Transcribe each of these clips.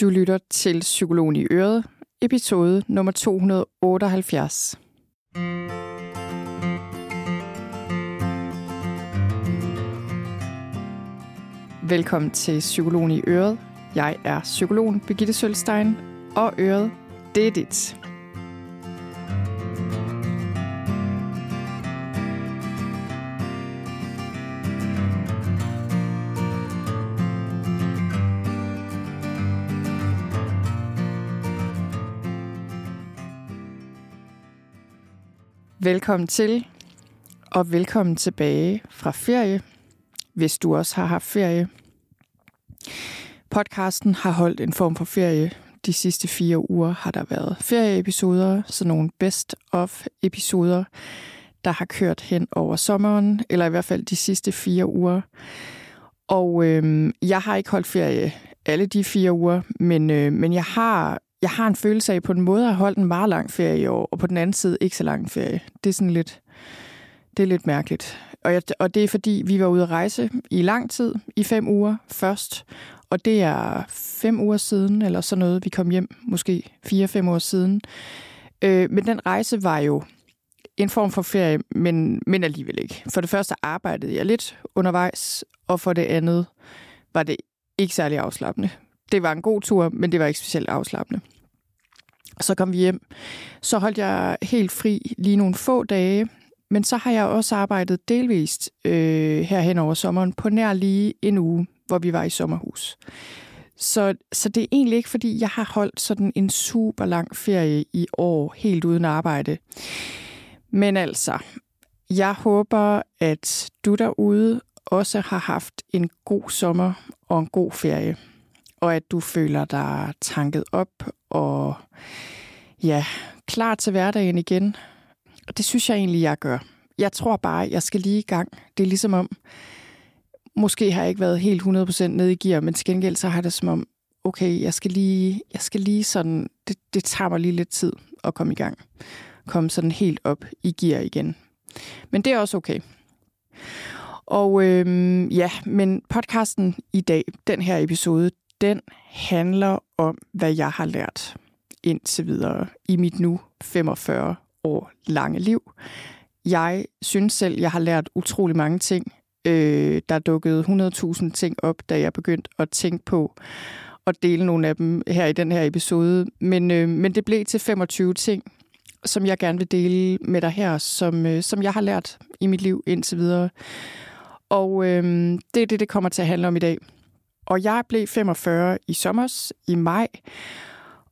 Du lytter til Psykologen i Øret, episode nummer 278. Velkommen til Psykologen i Øret. Jeg er psykologen Birgitte Sølstein, og Øret, det er dit. Velkommen til, og velkommen tilbage fra ferie, hvis du også har haft ferie. Podcasten har holdt en form for ferie. De sidste fire uger har der været ferieepisoder, så nogle best-of-episoder, der har kørt hen over sommeren, eller i hvert fald de sidste fire uger. Og øhm, jeg har ikke holdt ferie alle de fire uger, men, øh, men jeg har jeg har en følelse af på en måde har holdt en meget lang ferie i år, og på den anden side ikke så lang ferie. Det er sådan lidt, det er lidt mærkeligt. Og, jeg, og det er fordi, vi var ude at rejse i lang tid, i fem uger først. Og det er fem uger siden, eller sådan noget, vi kom hjem, måske fire-fem uger siden. Øh, men den rejse var jo en form for ferie, men, men alligevel ikke. For det første arbejdede jeg lidt undervejs, og for det andet var det ikke særlig afslappende det var en god tur, men det var ikke specielt afslappende. Så kom vi hjem. Så holdt jeg helt fri lige nogle få dage, men så har jeg også arbejdet delvist øh, herhen over sommeren på nær lige en uge, hvor vi var i sommerhus. Så, så det er egentlig ikke, fordi jeg har holdt sådan en super lang ferie i år, helt uden arbejde. Men altså, jeg håber, at du derude også har haft en god sommer og en god ferie og at du føler dig tanket op og ja, klar til hverdagen igen. Og det synes jeg egentlig, jeg gør. Jeg tror bare, jeg skal lige i gang. Det er ligesom om, måske har jeg ikke været helt 100% nede i gear, men til gengæld så har det som om, okay, jeg skal lige, jeg skal lige sådan, det, det tager mig lige lidt tid at komme i gang. Komme sådan helt op i gear igen. Men det er også okay. Og øhm, ja, men podcasten i dag, den her episode, den handler om, hvad jeg har lært indtil videre i mit nu 45 år lange liv. Jeg synes selv, jeg har lært utrolig mange ting. Øh, der dukkede 100.000 ting op, da jeg begyndte at tænke på at dele nogle af dem her i den her episode. Men, øh, men det blev til 25 ting, som jeg gerne vil dele med dig her, som, øh, som jeg har lært i mit liv indtil videre. Og øh, det er det, det kommer til at handle om i dag. Og jeg blev 45 i sommer i maj,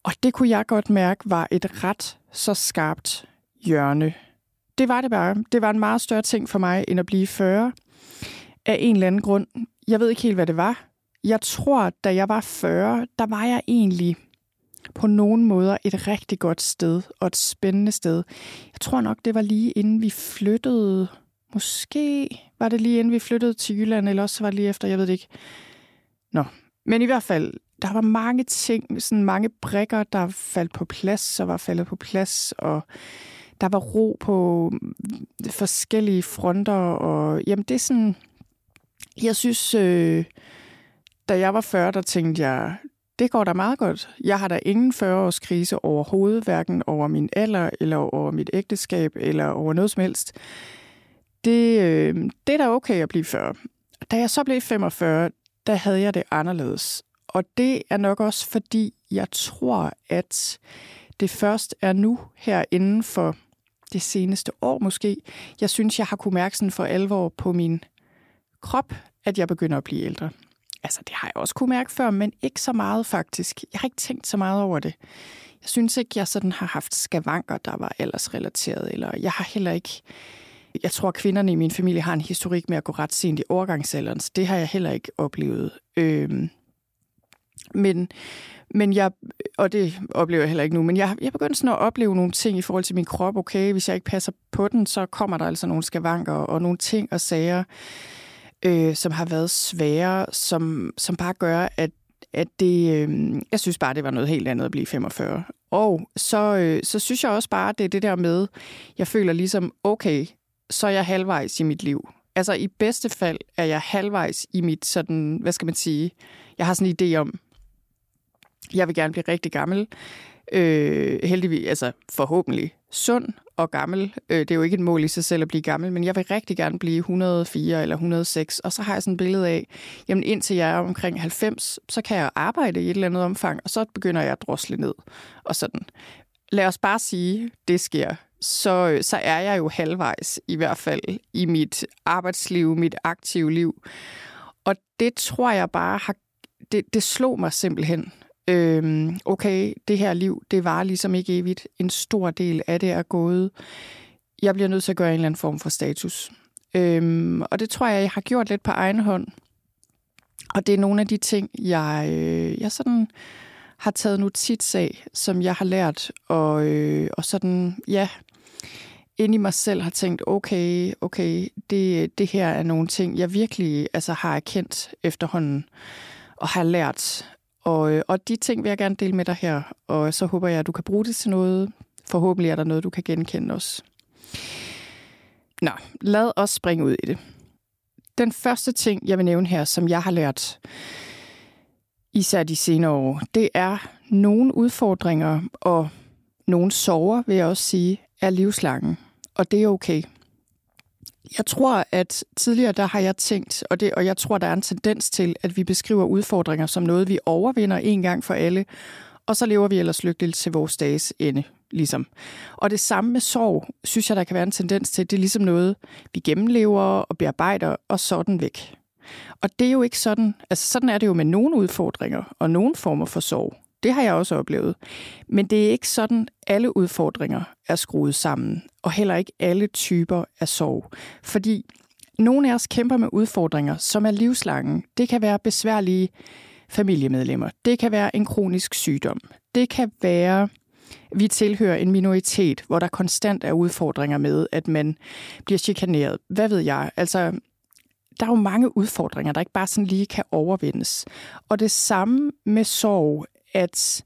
og det kunne jeg godt mærke var et ret så skarpt hjørne. Det var det bare. Det var en meget større ting for mig, end at blive 40 af en eller anden grund. Jeg ved ikke helt, hvad det var. Jeg tror, da jeg var 40, der var jeg egentlig på nogen måder et rigtig godt sted og et spændende sted. Jeg tror nok, det var lige inden vi flyttede. Måske var det lige inden vi flyttede til Jylland, eller også var det lige efter, jeg ved det ikke. Nå, men i hvert fald, der var mange ting, sådan mange brikker, der faldt på plads og var faldet på plads, og der var ro på mm, forskellige fronter, og jamen det er sådan, jeg synes, øh, da jeg var 40, der tænkte jeg, det går da meget godt. Jeg har da ingen 40-års krise overhovedet, hverken over min alder, eller over mit ægteskab, eller over noget som helst. Det, øh, det er da okay at blive 40. Da jeg så blev 45, der havde jeg det anderledes. Og det er nok også fordi, jeg tror, at det først er nu her inden for det seneste år måske. Jeg synes, jeg har kunne mærke sådan for alvor på min krop, at jeg begynder at blive ældre. Altså, det har jeg også kunne mærke før, men ikke så meget faktisk. Jeg har ikke tænkt så meget over det. Jeg synes ikke, jeg sådan har haft skavanker, der var aldersrelateret, eller jeg har heller ikke jeg tror, at kvinderne i min familie har en historik med at gå ret sent i overgangsalderen, så det har jeg heller ikke oplevet. Øhm, men, men jeg, og det oplever jeg heller ikke nu, men jeg, jeg begyndte sådan at opleve nogle ting i forhold til min krop. Okay, hvis jeg ikke passer på den, så kommer der altså nogle skavanker og nogle ting og sager, øh, som har været svære, som, som bare gør, at at det, øh, jeg synes bare, det var noget helt andet at blive 45. Og så, øh, så synes jeg også bare, at det er det der med, jeg føler ligesom, okay, så er jeg halvvejs i mit liv. Altså i bedste fald er jeg halvvejs i mit sådan, hvad skal man sige, jeg har sådan en idé om, Jeg vil gerne blive rigtig gammel. Øh, heldigvis, altså forhåbentlig sund og gammel. Øh, det er jo ikke et mål i sig selv at blive gammel, men jeg vil rigtig gerne blive 104 eller 106. Og så har jeg sådan et billede af, jamen indtil jeg er omkring 90, så kan jeg arbejde i et eller andet omfang, og så begynder jeg at drosle ned. Og sådan. Lad os bare sige, det sker. Så, så er jeg jo halvvejs i hvert fald i mit arbejdsliv, mit aktive liv. Og det tror jeg bare har... Det, det slog mig simpelthen øhm, okay, det her liv, det var ligesom ikke evigt. En stor del af det er gået. Jeg bliver nødt til at gøre en eller anden form for status. Øhm, og det tror jeg, jeg har gjort lidt på egen hånd. Og det er nogle af de ting, jeg, øh, jeg sådan har taget notits af, som jeg har lært, og, øh, og sådan, ja, ind i mig selv har tænkt, okay, okay, det, det her er nogle ting, jeg virkelig altså, har erkendt efterhånden, og har lært. Og, øh, og de ting vil jeg gerne dele med dig her, og så håber jeg, at du kan bruge det til noget. Forhåbentlig er der noget, du kan genkende også. Nå, lad os springe ud i det. Den første ting, jeg vil nævne her, som jeg har lært, især de senere år, det er nogle udfordringer og nogle sorger, vil jeg også sige, er livslange. Og det er okay. Jeg tror, at tidligere der har jeg tænkt, og, det, og jeg tror, der er en tendens til, at vi beskriver udfordringer som noget, vi overvinder en gang for alle, og så lever vi ellers lykkeligt til vores dages ende, ligesom. Og det samme med sorg, synes jeg, der kan være en tendens til, det er ligesom noget, vi gennemlever og bearbejder, og sådan væk. Og det er jo ikke sådan, altså sådan er det jo med nogle udfordringer og nogle former for sorg. Det har jeg også oplevet. Men det er ikke sådan, alle udfordringer er skruet sammen, og heller ikke alle typer af sorg. Fordi nogle af os kæmper med udfordringer, som er livslange. Det kan være besværlige familiemedlemmer. Det kan være en kronisk sygdom. Det kan være, vi tilhører en minoritet, hvor der konstant er udfordringer med, at man bliver chikaneret. Hvad ved jeg? Altså, der er jo mange udfordringer, der ikke bare sådan lige kan overvindes. Og det samme med sorg at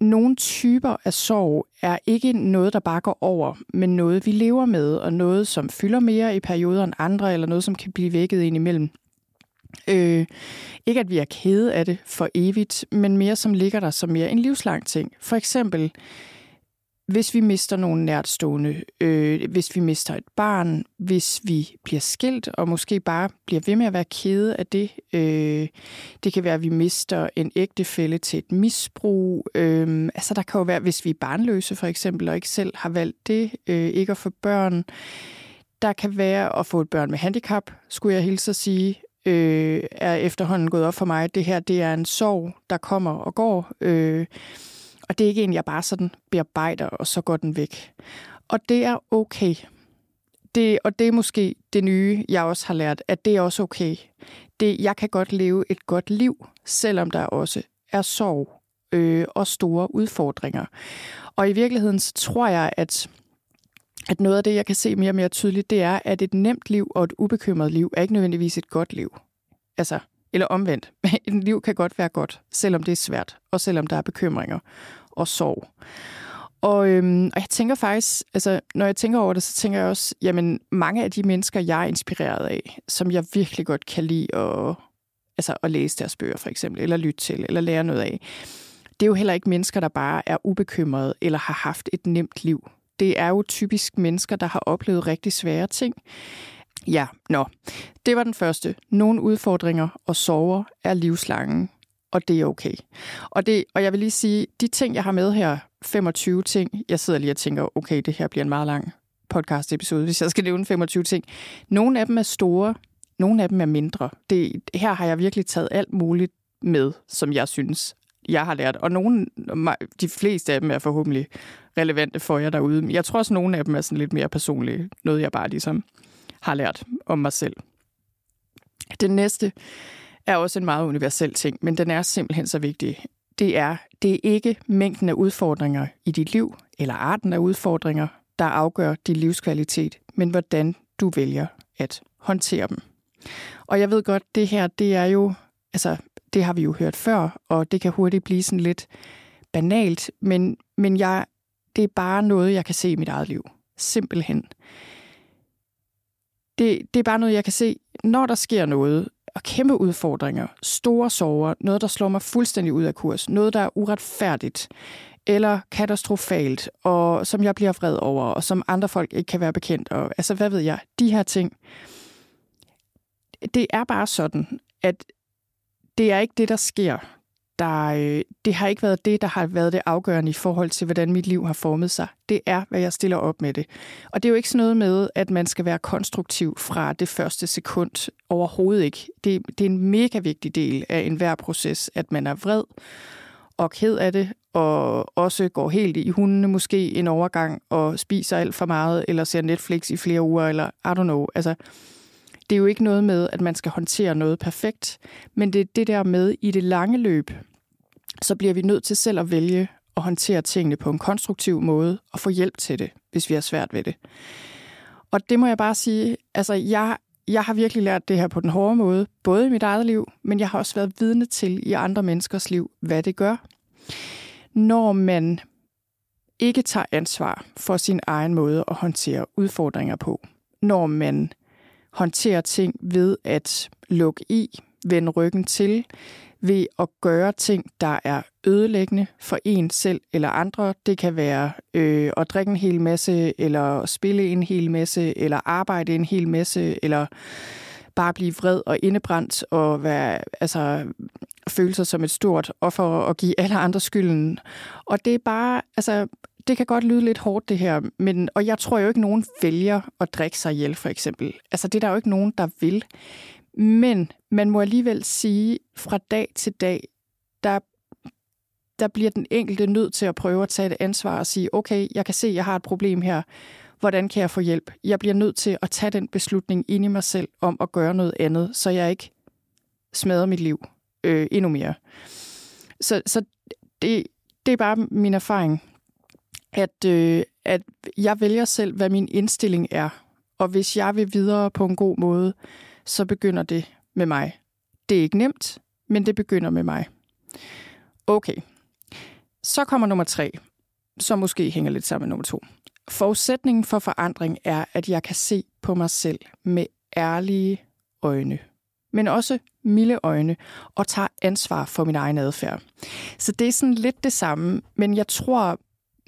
nogle typer af sorg er ikke noget, der bare går over, men noget, vi lever med, og noget, som fylder mere i perioder end andre, eller noget, som kan blive vækket ind imellem. Øh, ikke at vi er kede af det for evigt, men mere som ligger der som mere en livslang ting. For eksempel hvis vi mister nogle nærtstående, øh, hvis vi mister et barn, hvis vi bliver skilt og måske bare bliver ved med at være kede af det. Øh, det kan være, at vi mister en ægtefælle til et misbrug. Øh, altså der kan jo være, hvis vi er barnløse for eksempel, og ikke selv har valgt det, øh, ikke at få børn. Der kan være at få et børn med handicap, skulle jeg hilse at sige, øh, er efterhånden gået op for mig, det her det er en sorg, der kommer og går. Øh, og det er ikke en, jeg bare sådan bearbejder, og så går den væk. Og det er okay. Det, og det er måske det nye, jeg også har lært, at det er også okay. Det, jeg kan godt leve et godt liv, selvom der også er sorg øh, og store udfordringer. Og i virkeligheden så tror jeg, at at noget af det, jeg kan se mere og mere tydeligt, det er, at et nemt liv og et ubekymret liv er ikke nødvendigvis et godt liv. Altså, eller omvendt. Et liv kan godt være godt, selvom det er svært, og selvom der er bekymringer og sorg. Og, øhm, og jeg tænker faktisk, altså når jeg tænker over det, så tænker jeg også, jamen mange af de mennesker, jeg er inspireret af, som jeg virkelig godt kan lide at, altså, at læse deres bøger for eksempel, eller lytte til, eller lære noget af, det er jo heller ikke mennesker, der bare er ubekymrede eller har haft et nemt liv. Det er jo typisk mennesker, der har oplevet rigtig svære ting. Ja, nå. Det var den første. Nogle udfordringer og sorger er livslange, og det er okay. Og, det, og jeg vil lige sige, de ting, jeg har med her, 25 ting, jeg sidder lige og tænker, okay, det her bliver en meget lang podcast-episode, hvis jeg skal nævne 25 ting. Nogle af dem er store, nogle af dem er mindre. Det, her har jeg virkelig taget alt muligt med, som jeg synes, jeg har lært. Og nogle, de fleste af dem er forhåbentlig relevante for jer derude. Men jeg tror også, at nogle af dem er sådan lidt mere personlige. Noget, jeg bare ligesom har lært om mig selv. Den næste er også en meget universel ting, men den er simpelthen så vigtig. Det er, det er ikke mængden af udfordringer i dit liv, eller arten af udfordringer, der afgør din livskvalitet, men hvordan du vælger at håndtere dem. Og jeg ved godt, det her, det er jo, altså, det har vi jo hørt før, og det kan hurtigt blive sådan lidt banalt, men, men jeg, det er bare noget, jeg kan se i mit eget liv. Simpelthen det, det er bare noget, jeg kan se, når der sker noget, og kæmpe udfordringer, store sorger, noget, der slår mig fuldstændig ud af kurs, noget, der er uretfærdigt eller katastrofalt, og som jeg bliver vred over, og som andre folk ikke kan være bekendt. Og, altså, hvad ved jeg? De her ting. Det er bare sådan, at det er ikke det, der sker. Der, øh, det har ikke været det, der har været det afgørende i forhold til, hvordan mit liv har formet sig. Det er, hvad jeg stiller op med det. Og det er jo ikke sådan noget med, at man skal være konstruktiv fra det første sekund. Overhovedet ikke. Det, det er en mega vigtig del af enhver proces, at man er vred og ked af det, og også går helt i hundene måske en overgang og spiser alt for meget, eller ser Netflix i flere uger, eller I don't know. Altså, det er jo ikke noget med, at man skal håndtere noget perfekt, men det er det der med i det lange løb, så bliver vi nødt til selv at vælge at håndtere tingene på en konstruktiv måde og få hjælp til det, hvis vi har svært ved det. Og det må jeg bare sige, altså jeg, jeg har virkelig lært det her på den hårde måde, både i mit eget liv, men jeg har også været vidne til i andre menneskers liv, hvad det gør. Når man ikke tager ansvar for sin egen måde at håndtere udfordringer på. Når man håndtere ting ved at lukke i, vende ryggen til, ved at gøre ting, der er ødelæggende for en selv eller andre. Det kan være øh, at drikke en hel masse, eller spille en hel masse, eller arbejde en hel masse, eller bare blive vred og indebrændt og være, altså, føle sig som et stort offer og give alle andre skylden. Og det er bare, altså, det kan godt lyde lidt hårdt det her, men, og jeg tror jo ikke, nogen vælger at drikke sig ihjel, for eksempel. Altså, det er der jo ikke nogen, der vil. Men man må alligevel sige, fra dag til dag, der, der bliver den enkelte nødt til at prøve at tage et ansvar og sige, okay, jeg kan se, jeg har et problem her. Hvordan kan jeg få hjælp? Jeg bliver nødt til at tage den beslutning ind i mig selv om at gøre noget andet, så jeg ikke smadrer mit liv øh, endnu mere. Så, så det, det er bare min erfaring, at, øh, at jeg vælger selv, hvad min indstilling er. Og hvis jeg vil videre på en god måde, så begynder det med mig. Det er ikke nemt, men det begynder med mig. Okay. Så kommer nummer tre, som måske hænger lidt sammen med nummer to. Forudsætningen for forandring er, at jeg kan se på mig selv med ærlige øjne, men også milde øjne, og tager ansvar for min egen adfærd. Så det er sådan lidt det samme, men jeg tror,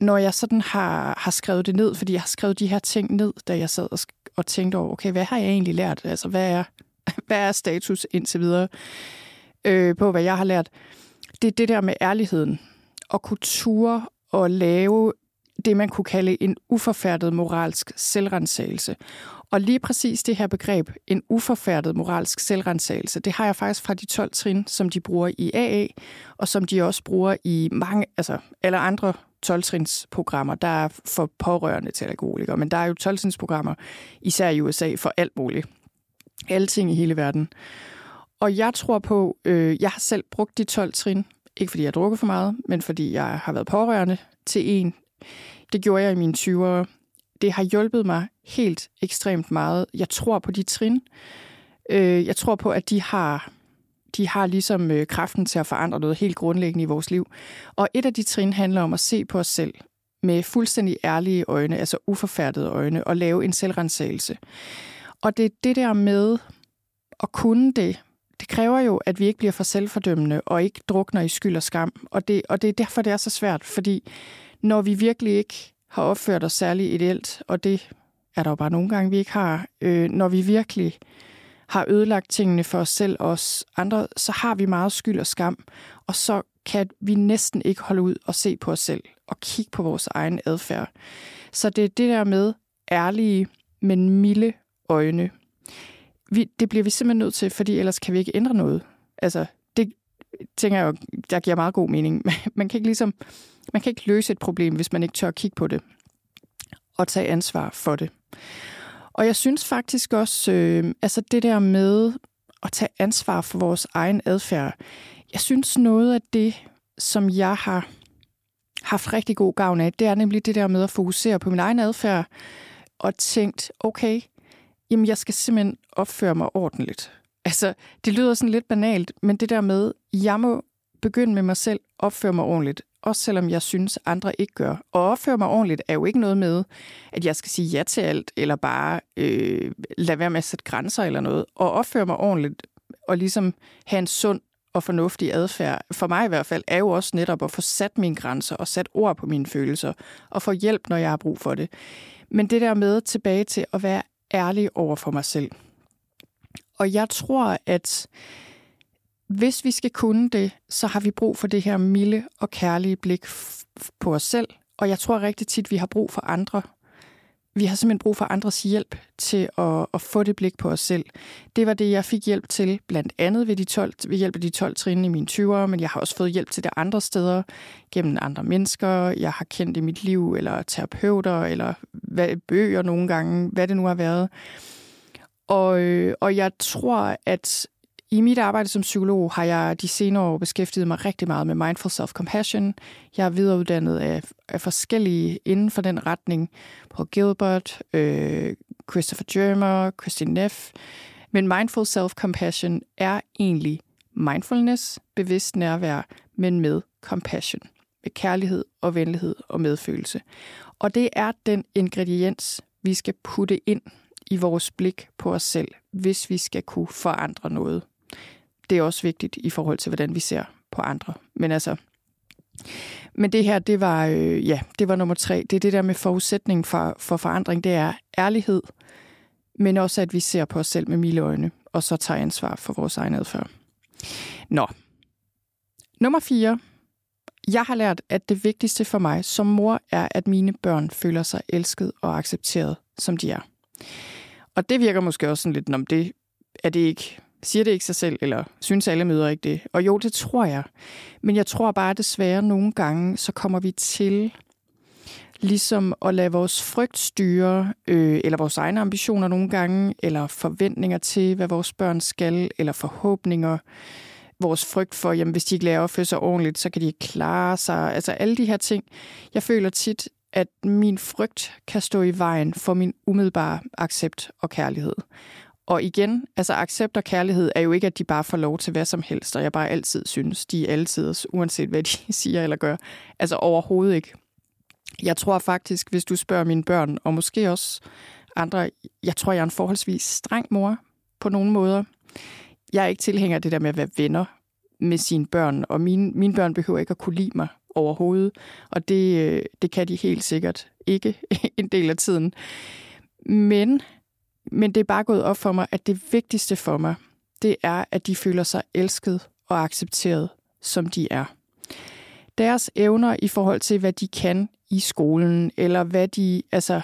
når jeg sådan har, har skrevet det ned, fordi jeg har skrevet de her ting ned, da jeg sad og, og tænkte over, okay, hvad har jeg egentlig lært? Altså, hvad er, hvad er status indtil videre øh, på, hvad jeg har lært? Det er det der med ærligheden. Og kultur og lave det, man kunne kalde en uforfærdet moralsk selvrensagelse. Og lige præcis det her begreb, en uforfærdet moralsk selvrensagelse, det har jeg faktisk fra de 12 trin, som de bruger i AA, og som de også bruger i mange, altså alle andre 12-trinsprogrammer, der er for pårørende til alkoholikere, men der er jo 12-trinsprogrammer, især i USA, for alt muligt. Alting i hele verden. Og jeg tror på, øh, jeg har selv brugt de 12 trin, ikke fordi jeg har drukket for meget, men fordi jeg har været pårørende til en. Det gjorde jeg i mine 20'ere. Det har hjulpet mig helt ekstremt meget. Jeg tror på de trin. Øh, jeg tror på, at de har de har ligesom øh, kraften til at forandre noget helt grundlæggende i vores liv. Og et af de trin handler om at se på os selv med fuldstændig ærlige øjne, altså uforfærdede øjne, og lave en selvrensagelse. Og det er det der med at kunne det, det kræver jo, at vi ikke bliver for selvfordømmende og ikke drukner i skyld og skam. Og det, og det er derfor, det er så svært, fordi når vi virkelig ikke har opført os særlig ideelt, og det er der jo bare nogle gange, vi ikke har, øh, når vi virkelig har ødelagt tingene for os selv og os andre, så har vi meget skyld og skam, og så kan vi næsten ikke holde ud og se på os selv og kigge på vores egen adfærd. Så det er det der med ærlige, men milde øjne. Vi, det bliver vi simpelthen nødt til, fordi ellers kan vi ikke ændre noget. Altså, det tænker jeg jo, der giver meget god mening. Man kan ikke ligesom, man kan ikke løse et problem, hvis man ikke tør at kigge på det og tage ansvar for det. Og jeg synes faktisk også, øh, altså det der med at tage ansvar for vores egen adfærd, jeg synes noget af det, som jeg har haft rigtig god gavn af, det er nemlig det der med at fokusere på min egen adfærd og tænkt, okay, jamen jeg skal simpelthen opføre mig ordentligt. Altså, det lyder sådan lidt banalt, men det der med, jeg må begynde med mig selv, opføre mig ordentligt også selvom jeg synes, andre ikke gør. Og opføre mig ordentligt er jo ikke noget med, at jeg skal sige ja til alt, eller bare øh, lade være med at sætte grænser eller noget. Og opføre mig ordentligt og ligesom have en sund og fornuftig adfærd, for mig i hvert fald, er jo også netop at få sat mine grænser og sat ord på mine følelser og få hjælp, når jeg har brug for det. Men det der med tilbage til at være ærlig over for mig selv. Og jeg tror, at hvis vi skal kunne det, så har vi brug for det her milde og kærlige blik på os selv. Og jeg tror rigtig tit, vi har brug for andre vi har simpelthen brug for andres hjælp til at, at få det blik på os selv. Det var det, jeg fik hjælp til, blandt andet ved, de 12, ved hjælp af de 12 trin i mine 20'ere, men jeg har også fået hjælp til det andre steder, gennem andre mennesker, jeg har kendt i mit liv, eller terapeuter, eller hvad, bøger nogle gange, hvad det nu har været. Og, øh, og jeg tror, at i mit arbejde som psykolog har jeg de senere år beskæftiget mig rigtig meget med mindful self-compassion. Jeg er videreuddannet af, af forskellige inden for den retning. På Gilbert, øh, Christopher Germer, Christine Neff. Men mindful self-compassion er egentlig mindfulness, bevidst nærvær, men med compassion. Med kærlighed og venlighed og medfølelse. Og det er den ingrediens, vi skal putte ind i vores blik på os selv, hvis vi skal kunne forandre noget det er også vigtigt i forhold til, hvordan vi ser på andre. Men altså, men det her, det var, øh, ja, det var nummer tre. Det er det der med forudsætning for, for forandring. Det er ærlighed, men også at vi ser på os selv med milde øjne, og så tager ansvar for vores egen adfærd. Nå. Nummer fire. Jeg har lært, at det vigtigste for mig som mor er, at mine børn føler sig elsket og accepteret, som de er. Og det virker måske også sådan lidt, om det er det ikke Siger det ikke sig selv, eller synes alle møder ikke det? Og jo, det tror jeg. Men jeg tror bare desværre nogle gange, så kommer vi til ligesom at lade vores frygt styre, øh, eller vores egne ambitioner nogle gange, eller forventninger til, hvad vores børn skal, eller forhåbninger, vores frygt for, jamen hvis de ikke lærer at opføre sig ordentligt, så kan de ikke klare sig. Altså alle de her ting. Jeg føler tit, at min frygt kan stå i vejen for min umiddelbare accept og kærlighed. Og igen, altså accept og kærlighed er jo ikke, at de bare får lov til hvad som helst, og jeg bare altid synes, de er altid, uanset hvad de siger eller gør. Altså overhovedet ikke. Jeg tror faktisk, hvis du spørger mine børn, og måske også andre, jeg tror, jeg er en forholdsvis streng mor på nogle måder. Jeg er ikke tilhænger af det der med at være venner med sine børn, og mine, mine børn behøver ikke at kunne lide mig overhovedet, og det, øh, det kan de helt sikkert ikke en del af tiden. Men men det er bare gået op for mig, at det vigtigste for mig, det er, at de føler sig elsket og accepteret, som de er. Deres evner i forhold til, hvad de kan i skolen, eller hvad de, altså,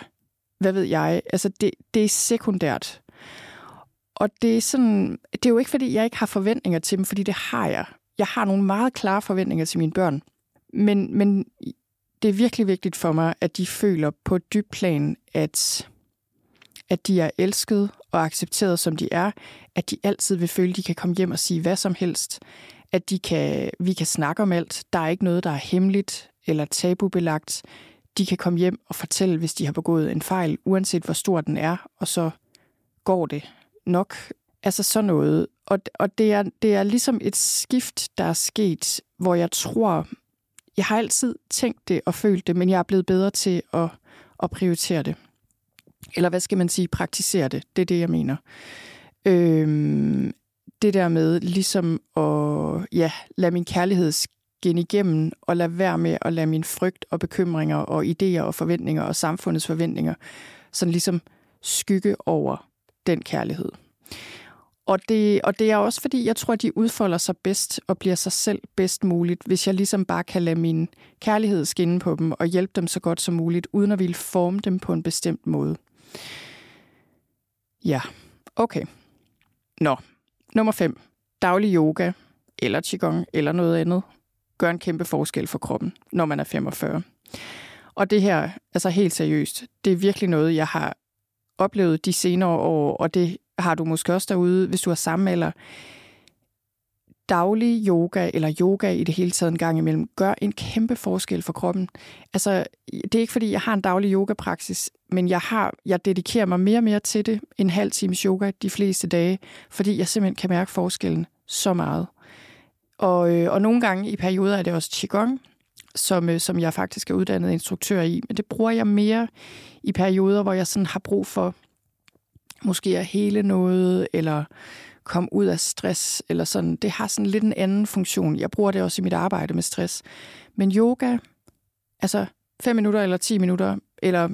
hvad ved jeg, altså det, det er sekundært. Og det er sådan, det er jo ikke fordi, jeg ikke har forventninger til dem, fordi det har jeg. Jeg har nogle meget klare forventninger til mine børn. Men, men det er virkelig vigtigt for mig, at de føler på et dybt plan, at at de er elsket og accepteret, som de er, at de altid vil føle, at de kan komme hjem og sige hvad som helst, at de kan, vi kan snakke om alt. Der er ikke noget, der er hemmeligt eller tabubelagt. De kan komme hjem og fortælle, hvis de har begået en fejl, uanset hvor stor den er, og så går det nok. Altså sådan noget. Og, og det, er, det er ligesom et skift, der er sket, hvor jeg tror, jeg har altid tænkt det og følt det, men jeg er blevet bedre til at, at prioritere det. Eller hvad skal man sige, praktisere det. Det er det, jeg mener. Øhm, det der med ligesom at ja, lade min kærlighed skinne igennem, og lade være med at lade min frygt og bekymringer og idéer og forventninger og samfundets forventninger sådan ligesom skygge over den kærlighed. Og det, og det er også fordi, jeg tror, de udfolder sig bedst og bliver sig selv bedst muligt, hvis jeg ligesom bare kan lade min kærlighed skinne på dem og hjælpe dem så godt som muligt, uden at ville forme dem på en bestemt måde. Ja, okay. Nå, nummer 5. Daglig yoga, eller qigong, eller noget andet, gør en kæmpe forskel for kroppen, når man er 45. Og det her, altså helt seriøst, det er virkelig noget, jeg har oplevet de senere år, og det har du måske også derude, hvis du har samme eller daglig yoga, eller yoga i det hele taget en gang imellem, gør en kæmpe forskel for kroppen. Altså, det er ikke fordi, jeg har en daglig yogapraksis, men jeg, har, jeg dedikerer mig mere og mere til det, en halv times yoga de fleste dage, fordi jeg simpelthen kan mærke forskellen så meget. Og, øh, og nogle gange i perioder er det også Qigong, som, øh, som jeg faktisk er uddannet instruktør i, men det bruger jeg mere i perioder, hvor jeg sådan har brug for måske at hele noget, eller komme ud af stress, eller sådan. Det har sådan lidt en anden funktion. Jeg bruger det også i mit arbejde med stress. Men yoga, altså 5 minutter eller 10 minutter, eller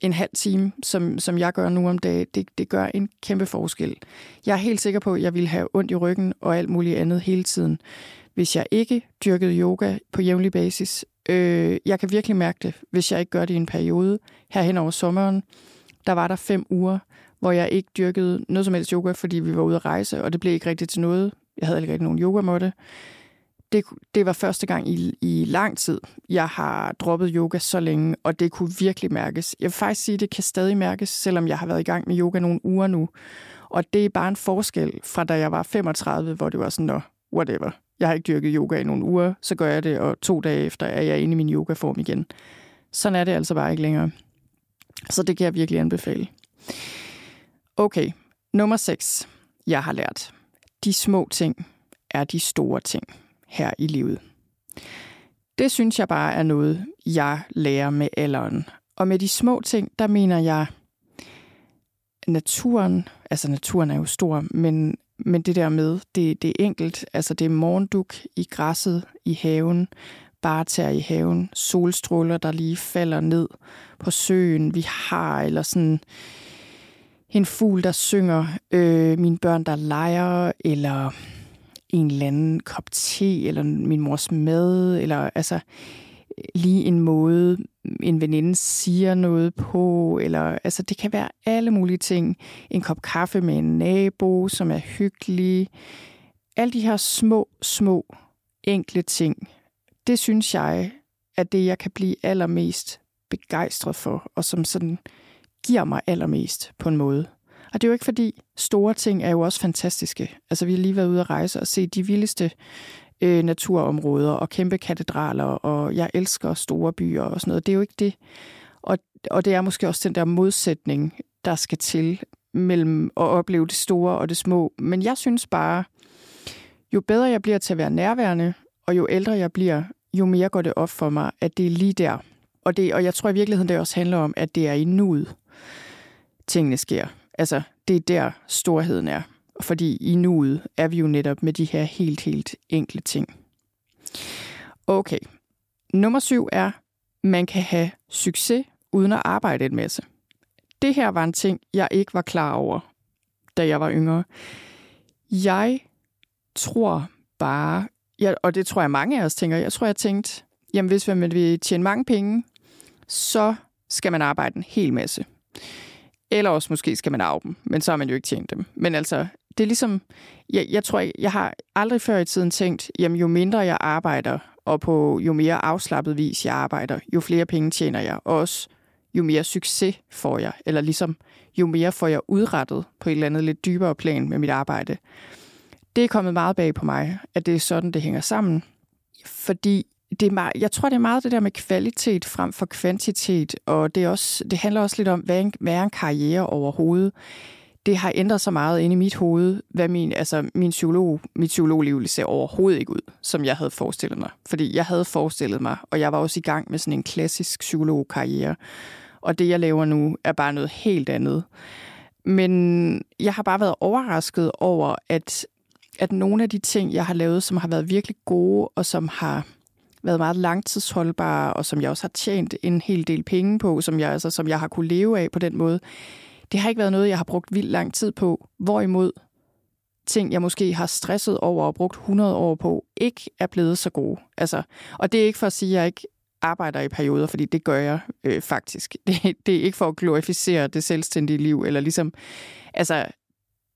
en halv time, som, som jeg gør nu om dagen, det, det gør en kæmpe forskel. Jeg er helt sikker på, at jeg ville have ondt i ryggen og alt muligt andet hele tiden, hvis jeg ikke dyrkede yoga på jævnlig basis. Øh, jeg kan virkelig mærke det, hvis jeg ikke gør det i en periode. Her hen over sommeren, der var der fem uger, hvor jeg ikke dyrkede noget som helst yoga, fordi vi var ude at rejse, og det blev ikke rigtigt til noget. Jeg havde ikke rigtig nogen yogamåtte det, det var første gang i, i lang tid, jeg har droppet yoga så længe, og det kunne virkelig mærkes. Jeg vil faktisk sige, at det kan stadig mærkes, selvom jeg har været i gang med yoga nogle uger nu. Og det er bare en forskel fra da jeg var 35, hvor det var sådan, whatever. Jeg har ikke dyrket yoga i nogle uger, så gør jeg det, og to dage efter er jeg inde i min yogaform igen. Sådan er det altså bare ikke længere. Så det kan jeg virkelig anbefale. Okay, nummer 6. Jeg har lært. De små ting er de store ting her i livet. Det synes jeg bare er noget, jeg lærer med alderen. Og med de små ting, der mener jeg naturen, altså naturen er jo stor, men, men det der med, det, det er enkelt. Altså det er morgenduk i græsset i haven, barter i haven, solstråler, der lige falder ned på søen, vi har, eller sådan en fugl, der synger, øh, mine børn, der leger, eller en eller anden kop te, eller min mors mad, eller altså lige en måde, en veninde siger noget på, eller altså det kan være alle mulige ting. En kop kaffe med en nabo, som er hyggelig. Alle de her små, små, enkle ting, det synes jeg er det, jeg kan blive allermest begejstret for, og som sådan giver mig allermest på en måde. Og det er jo ikke fordi, store ting er jo også fantastiske. Altså vi har lige været ude at rejse og se de vildeste øh, naturområder og kæmpe katedraler, og jeg elsker store byer og sådan noget. Det er jo ikke det. Og, og det er måske også den der modsætning, der skal til mellem at opleve det store og det små. Men jeg synes bare, jo bedre jeg bliver til at være nærværende, og jo ældre jeg bliver, jo mere går det op for mig, at det er lige der. Og, det, og jeg tror i virkeligheden, det også handler om, at det er i nuet, tingene sker. Altså, det er der storheden er. Fordi i nuet er vi jo netop med de her helt, helt enkle ting. Okay. Nummer syv er, man kan have succes uden at arbejde en masse. Det her var en ting, jeg ikke var klar over, da jeg var yngre. Jeg tror bare, ja, og det tror jeg mange af os tænker, jeg tror, jeg tænkte, jamen hvis man vil tjene mange penge, så skal man arbejde en hel masse. Eller også måske skal man arve dem, men så har man jo ikke tjent dem. Men altså, det er ligesom, jeg, jeg tror, jeg har aldrig før i tiden tænkt, jamen jo mindre jeg arbejder, og på jo mere afslappet vis jeg arbejder, jo flere penge tjener jeg, og også jo mere succes får jeg, eller ligesom jo mere får jeg udrettet på et eller andet lidt dybere plan med mit arbejde. Det er kommet meget bag på mig, at det er sådan, det hænger sammen. Fordi det er meget, jeg tror, det er meget det der med kvalitet frem for kvantitet, og det, er også, det handler også lidt om, hvad, en, hvad er en karriere overhovedet. Det har ændret så meget inde i mit hoved, hvad min, altså min psykolog, mit psykologliv ser overhovedet ikke ud, som jeg havde forestillet mig. Fordi jeg havde forestillet mig, og jeg var også i gang med sådan en klassisk psykologkarriere. Og det, jeg laver nu, er bare noget helt andet. Men jeg har bare været overrasket over, at, at nogle af de ting, jeg har lavet, som har været virkelig gode, og som har været meget langtidsholdbare, og som jeg også har tjent en hel del penge på, som jeg, altså, som jeg har kunne leve af på den måde. Det har ikke været noget, jeg har brugt vildt lang tid på. Hvorimod ting, jeg måske har stresset over og brugt 100 år på, ikke er blevet så gode. Altså, og det er ikke for at sige, at jeg ikke arbejder i perioder, fordi det gør jeg øh, faktisk. Det, det er ikke for at glorificere det selvstændige liv, eller ligesom, altså,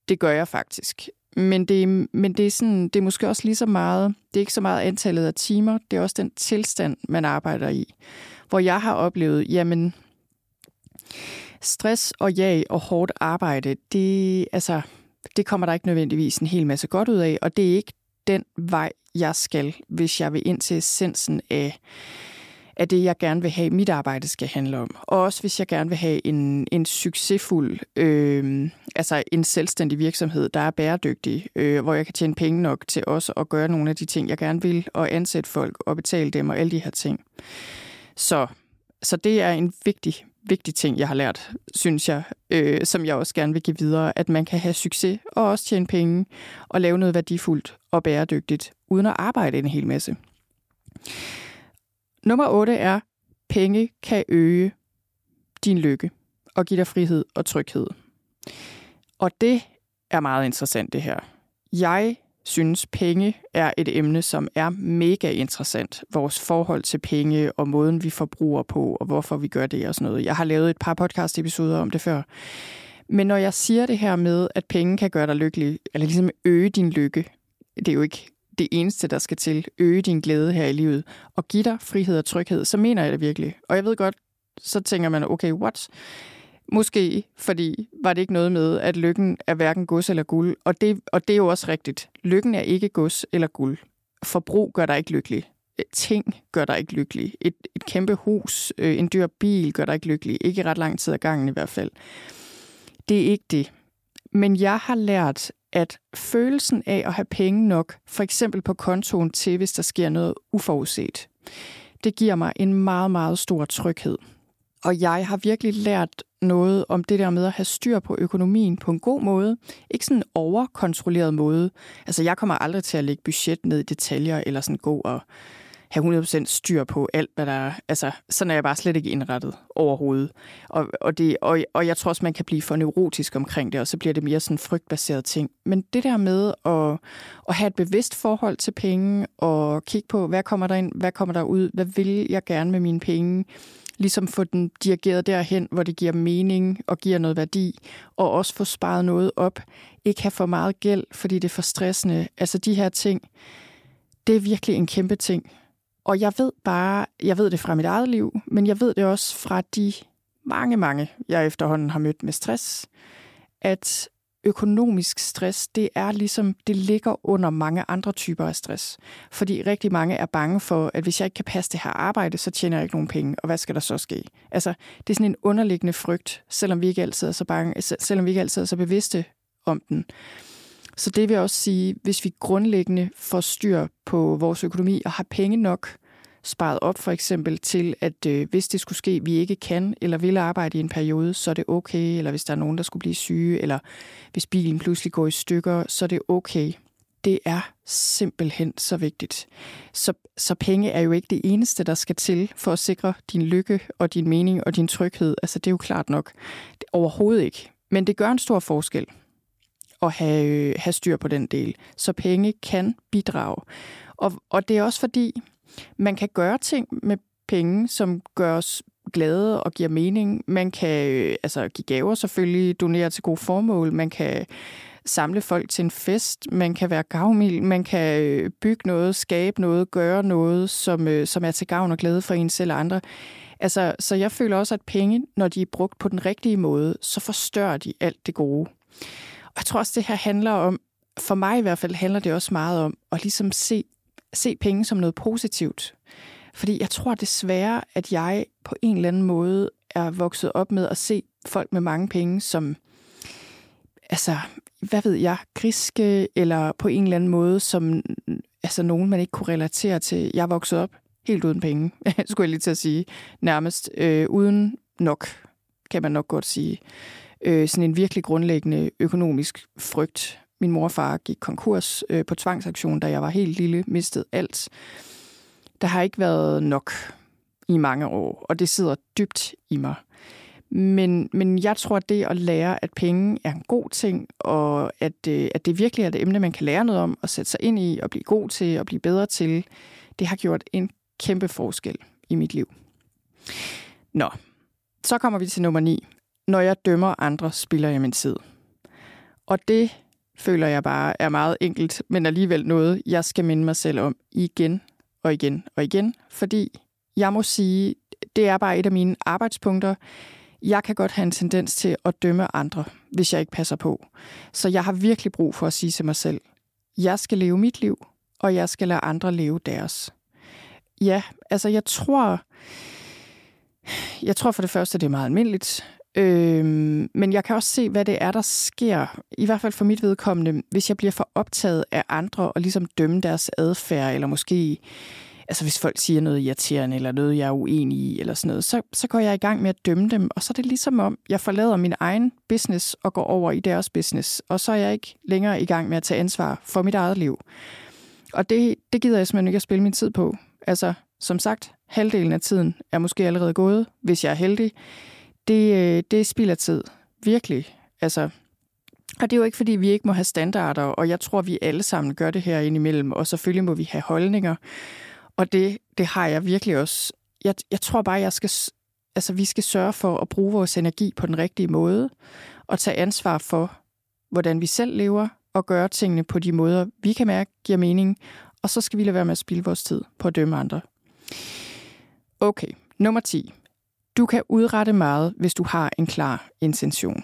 det gør jeg faktisk. Men det, men det er, sådan, det er måske også lige så meget, det er ikke så meget antallet af timer, det er også den tilstand, man arbejder i. Hvor jeg har oplevet, jamen, stress og jag og hårdt arbejde, det, altså, det kommer der ikke nødvendigvis en hel masse godt ud af, og det er ikke den vej, jeg skal, hvis jeg vil ind til essensen af er det, jeg gerne vil have, mit arbejde skal handle om. Og også hvis jeg gerne vil have en, en succesfuld, øh, altså en selvstændig virksomhed, der er bæredygtig, øh, hvor jeg kan tjene penge nok til også at gøre nogle af de ting, jeg gerne vil, og ansætte folk og betale dem og alle de her ting. Så så det er en vigtig, vigtig ting, jeg har lært, synes jeg, øh, som jeg også gerne vil give videre, at man kan have succes og også tjene penge og lave noget værdifuldt og bæredygtigt, uden at arbejde en hel masse. Nummer 8 er, penge kan øge din lykke og give dig frihed og tryghed. Og det er meget interessant det her. Jeg synes, penge er et emne, som er mega interessant. Vores forhold til penge og måden, vi forbruger på, og hvorfor vi gør det og sådan noget. Jeg har lavet et par podcast-episoder om det før. Men når jeg siger det her med, at penge kan gøre dig lykkelig, eller ligesom øge din lykke, det er jo ikke det eneste, der skal til, øge din glæde her i livet, og give dig frihed og tryghed, så mener jeg det virkelig. Og jeg ved godt, så tænker man, okay, what? Måske, fordi var det ikke noget med, at lykken er hverken gods eller guld. Og det, og det er jo også rigtigt. Lykken er ikke gods eller guld. Forbrug gør dig ikke lykkelig. Ting gør dig ikke lykkelig. Et, et kæmpe hus, øh, en dyr bil gør dig ikke lykkelig. Ikke ret lang tid ad gangen i hvert fald. Det er ikke det. Men jeg har lært, at følelsen af at have penge nok, for eksempel på kontoen til, hvis der sker noget uforudset, det giver mig en meget, meget stor tryghed. Og jeg har virkelig lært noget om det der med at have styr på økonomien på en god måde. Ikke sådan en overkontrolleret måde. Altså, jeg kommer aldrig til at lægge budget ned i detaljer, eller sådan gå og have 100% styr på alt, hvad der er. Altså, sådan er jeg bare slet ikke indrettet overhovedet. Og, og, det, og, og jeg tror også, man kan blive for neurotisk omkring det, og så bliver det mere sådan frygtbaseret ting. Men det der med at, at have et bevidst forhold til penge, og kigge på, hvad kommer der ind, hvad kommer der ud, hvad vil jeg gerne med mine penge, ligesom få den dirigeret derhen, hvor det giver mening og giver noget værdi, og også få sparet noget op. Ikke have for meget gæld, fordi det er for stressende. Altså de her ting, det er virkelig en kæmpe ting. Og jeg ved bare, jeg ved det fra mit eget liv, men jeg ved det også fra de mange, mange, jeg efterhånden har mødt med stress, at økonomisk stress, det er ligesom, det ligger under mange andre typer af stress. Fordi rigtig mange er bange for, at hvis jeg ikke kan passe det her arbejde, så tjener jeg ikke nogen penge, og hvad skal der så ske? Altså, det er sådan en underliggende frygt, selvom vi ikke altid er så bange, selvom vi ikke altid er så bevidste om den. Så det vil også sige, hvis vi grundlæggende får styr på vores økonomi og har penge nok, sparet op for eksempel til, at øh, hvis det skulle ske, vi ikke kan eller vil arbejde i en periode, så er det okay, eller hvis der er nogen, der skulle blive syge, eller hvis bilen pludselig går i stykker, så er det okay. Det er simpelthen så vigtigt. Så, så penge er jo ikke det eneste, der skal til for at sikre din lykke og din mening og din tryghed. Altså det er jo klart nok. Overhovedet ikke. Men det gør en stor forskel at have, øh, have styr på den del. Så penge kan bidrage. Og, og det er også fordi, man kan gøre ting med penge, som gør os glade og giver mening. Man kan øh, altså give gaver selvfølgelig, donere til gode formål. Man kan samle folk til en fest. Man kan være gavmild. Man kan øh, bygge noget, skabe noget, gøre noget, som, øh, som er til gavn og glæde for en selv og andre. Altså, så jeg føler også, at penge, når de er brugt på den rigtige måde, så forstørrer de alt det gode. Jeg tror også, det her handler om, for mig i hvert fald handler det også meget om at ligesom se se penge som noget positivt. Fordi jeg tror desværre, at jeg på en eller anden måde er vokset op med at se folk med mange penge som, altså, hvad ved jeg, griske, eller på en eller anden måde som altså, nogen, man ikke kunne relatere til. Jeg er vokset op helt uden penge, skulle jeg lige til at sige, nærmest øh, uden nok, kan man nok godt sige. Øh, sådan en virkelig grundlæggende økonomisk frygt min mor og far gik konkurs øh, på tvangsaktion, da jeg var helt lille, mistede alt. Der har ikke været nok i mange år, og det sidder dybt i mig. Men, men jeg tror, at det at lære, at penge er en god ting, og at, øh, at det virkelig er det emne, man kan lære noget om, og sætte sig ind i, og blive god til, og blive bedre til, det har gjort en kæmpe forskel i mit liv. Nå, så kommer vi til nummer 9. Når jeg dømmer andre, spiller jeg min tid. Og det føler jeg bare er meget enkelt, men alligevel noget, jeg skal minde mig selv om igen og igen og igen, fordi jeg må sige, det er bare et af mine arbejdspunkter. Jeg kan godt have en tendens til at dømme andre, hvis jeg ikke passer på. Så jeg har virkelig brug for at sige til mig selv, jeg skal leve mit liv, og jeg skal lade andre leve deres. Ja, altså jeg tror, jeg tror for det første, det er meget almindeligt. Øhm, men jeg kan også se, hvad det er, der sker, i hvert fald for mit vedkommende, hvis jeg bliver for optaget af andre og ligesom dømme deres adfærd, eller måske altså hvis folk siger noget irriterende, eller noget, jeg er uenig i, eller sådan noget, så, så går jeg i gang med at dømme dem, og så er det ligesom om, jeg forlader min egen business og går over i deres business, og så er jeg ikke længere i gang med at tage ansvar for mit eget liv. Og det, det gider jeg simpelthen ikke at spille min tid på. Altså, som sagt, halvdelen af tiden er måske allerede gået, hvis jeg er heldig. Det, øh, det spilder tid. Virkelig. Altså, og det er jo ikke, fordi vi ikke må have standarder, og jeg tror, vi alle sammen gør det her indimellem, og selvfølgelig må vi have holdninger. Og det, det har jeg virkelig også. Jeg, jeg tror bare, jeg skal, altså, vi skal sørge for at bruge vores energi på den rigtige måde, og tage ansvar for, hvordan vi selv lever, og gøre tingene på de måder, vi kan mærke giver mening, og så skal vi lade være med at spilde vores tid på at dømme andre. Okay, nummer 10. Du kan udrette meget, hvis du har en klar intention.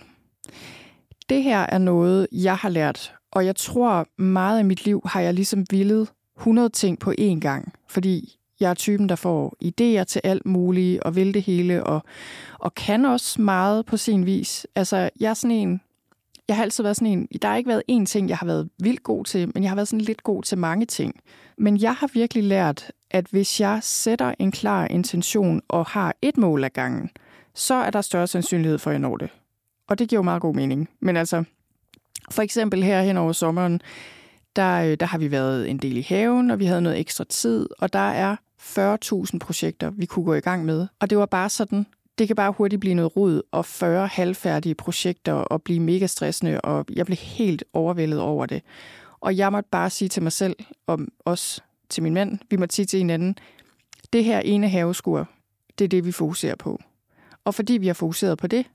Det her er noget, jeg har lært, og jeg tror meget af mit liv har jeg ligesom villet 100 ting på én gang, fordi jeg er typen, der får idéer til alt muligt og vil det hele, og, og kan også meget på sin vis. Altså, jeg er sådan en, jeg har altid været sådan en, der har ikke været én ting, jeg har været vildt god til, men jeg har været sådan lidt god til mange ting. Men jeg har virkelig lært, at hvis jeg sætter en klar intention og har et mål ad gangen, så er der større sandsynlighed for, at jeg når det. Og det giver jo meget god mening. Men altså, for eksempel her hen over sommeren, der, øh, der har vi været en del i haven, og vi havde noget ekstra tid, og der er 40.000 projekter, vi kunne gå i gang med. Og det var bare sådan, det kan bare hurtigt blive noget rod og 40 halvfærdige projekter og blive mega stressende, og jeg blev helt overvældet over det. Og jeg måtte bare sige til mig selv, om også til min mand, vi måtte sige til hinanden, det her ene haveskur, det er det, vi fokuserer på. Og fordi vi har fokuseret på det,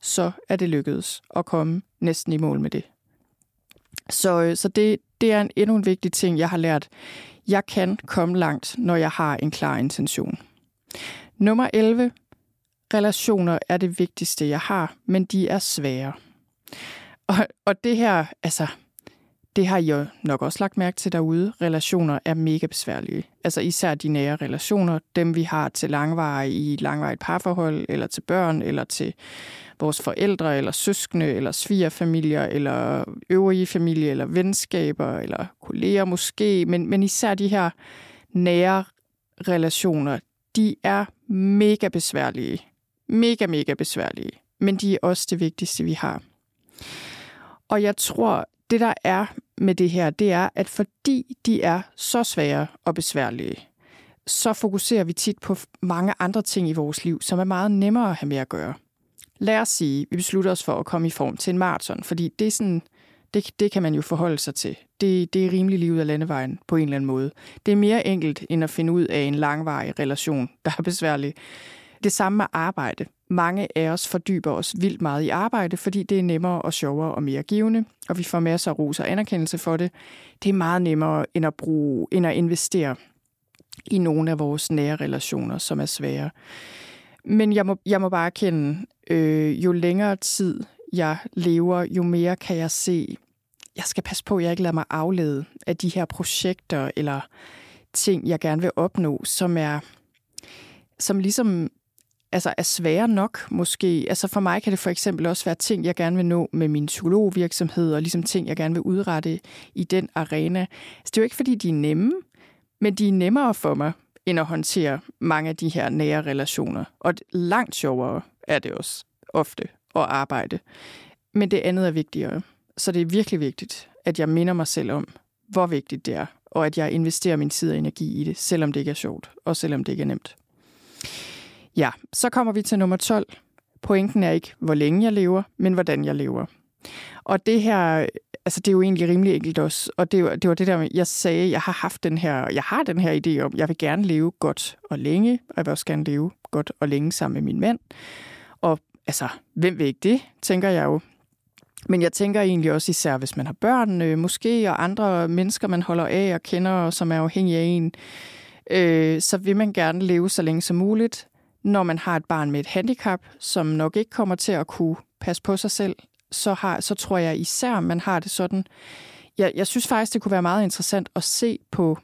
så er det lykkedes at komme næsten i mål med det. Så, øh, så det, det er en, endnu en vigtig ting, jeg har lært. Jeg kan komme langt, når jeg har en klar intention. Nummer 11. Relationer er det vigtigste, jeg har, men de er svære. Og, og det her, altså, det har I jo nok også lagt mærke til derude. Relationer er mega besværlige. Altså især de nære relationer, dem vi har til langvarige i langvarigt parforhold, eller til børn, eller til vores forældre, eller søskende, eller svigerfamilier, eller øvrige familie, eller venskaber, eller kolleger måske. Men, men især de her nære relationer, de er mega besværlige. Mega, mega besværlige. Men de er også det vigtigste, vi har. Og jeg tror, det der er med det her, det er, at fordi de er så svære og besværlige, så fokuserer vi tit på mange andre ting i vores liv, som er meget nemmere at have med at gøre. Lad os sige, vi beslutter os for at komme i form til en maraton, fordi det er sådan, det, det kan man jo forholde sig til. Det, det er rimelig livet af landevejen på en eller anden måde. Det er mere enkelt end at finde ud af en langvarig relation, der er besværlig. Det samme med arbejde. Mange af os fordyber os vildt meget i arbejde, fordi det er nemmere og sjovere og mere givende, og vi får masser af ros og anerkendelse for det. Det er meget nemmere end at, bruge, end at investere i nogle af vores nære relationer, som er svære. Men jeg må, jeg må bare erkende, øh, jo længere tid jeg lever, jo mere kan jeg se, jeg skal passe på, at jeg ikke lader mig aflede af de her projekter eller ting, jeg gerne vil opnå, som er som ligesom altså er svære nok måske. Altså for mig kan det for eksempel også være ting, jeg gerne vil nå med min psykologvirksomhed, og ligesom ting, jeg gerne vil udrette i den arena. Så det er jo ikke, fordi de er nemme, men de er nemmere for mig, end at håndtere mange af de her nære relationer. Og langt sjovere er det også ofte at arbejde. Men det andet er vigtigere. Så det er virkelig vigtigt, at jeg minder mig selv om, hvor vigtigt det er, og at jeg investerer min tid og energi i det, selvom det ikke er sjovt, og selvom det ikke er nemt. Ja, så kommer vi til nummer 12. Pointen er ikke, hvor længe jeg lever, men hvordan jeg lever. Og det her, altså det er jo egentlig rimelig enkelt også. Og det, var, det var det der, jeg sagde, jeg har haft den her, jeg har den her idé om, jeg vil gerne leve godt og længe, og jeg vil også gerne leve godt og længe sammen med min mand. Og altså, hvem vil ikke det, tænker jeg jo. Men jeg tænker egentlig også især, hvis man har børn, øh, måske, og andre mennesker, man holder af og kender, og som er afhængige af en, øh, så vil man gerne leve så længe som muligt når man har et barn med et handicap, som nok ikke kommer til at kunne passe på sig selv, så, har, så tror jeg især, man har det sådan. Jeg, jeg synes faktisk, det kunne være meget interessant at se på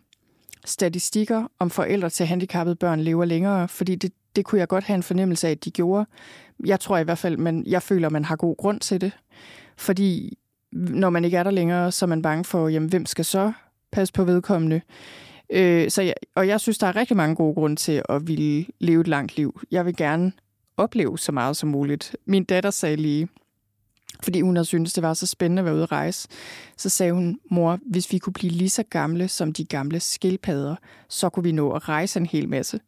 statistikker om forældre til handicappede børn lever længere, fordi det, det kunne jeg godt have en fornemmelse af, at de gjorde. Jeg tror i hvert fald, men jeg føler, man har god grund til det. Fordi når man ikke er der længere, så er man bange for, jamen, hvem skal så passe på vedkommende? Øh, så jeg, og jeg synes, der er rigtig mange gode grunde til at ville leve et langt liv. Jeg vil gerne opleve så meget som muligt. Min datter sagde lige, fordi hun havde syntes, det var så spændende at være ude at rejse, så sagde hun, mor, hvis vi kunne blive lige så gamle som de gamle skildpadder, så kunne vi nå at rejse en hel masse.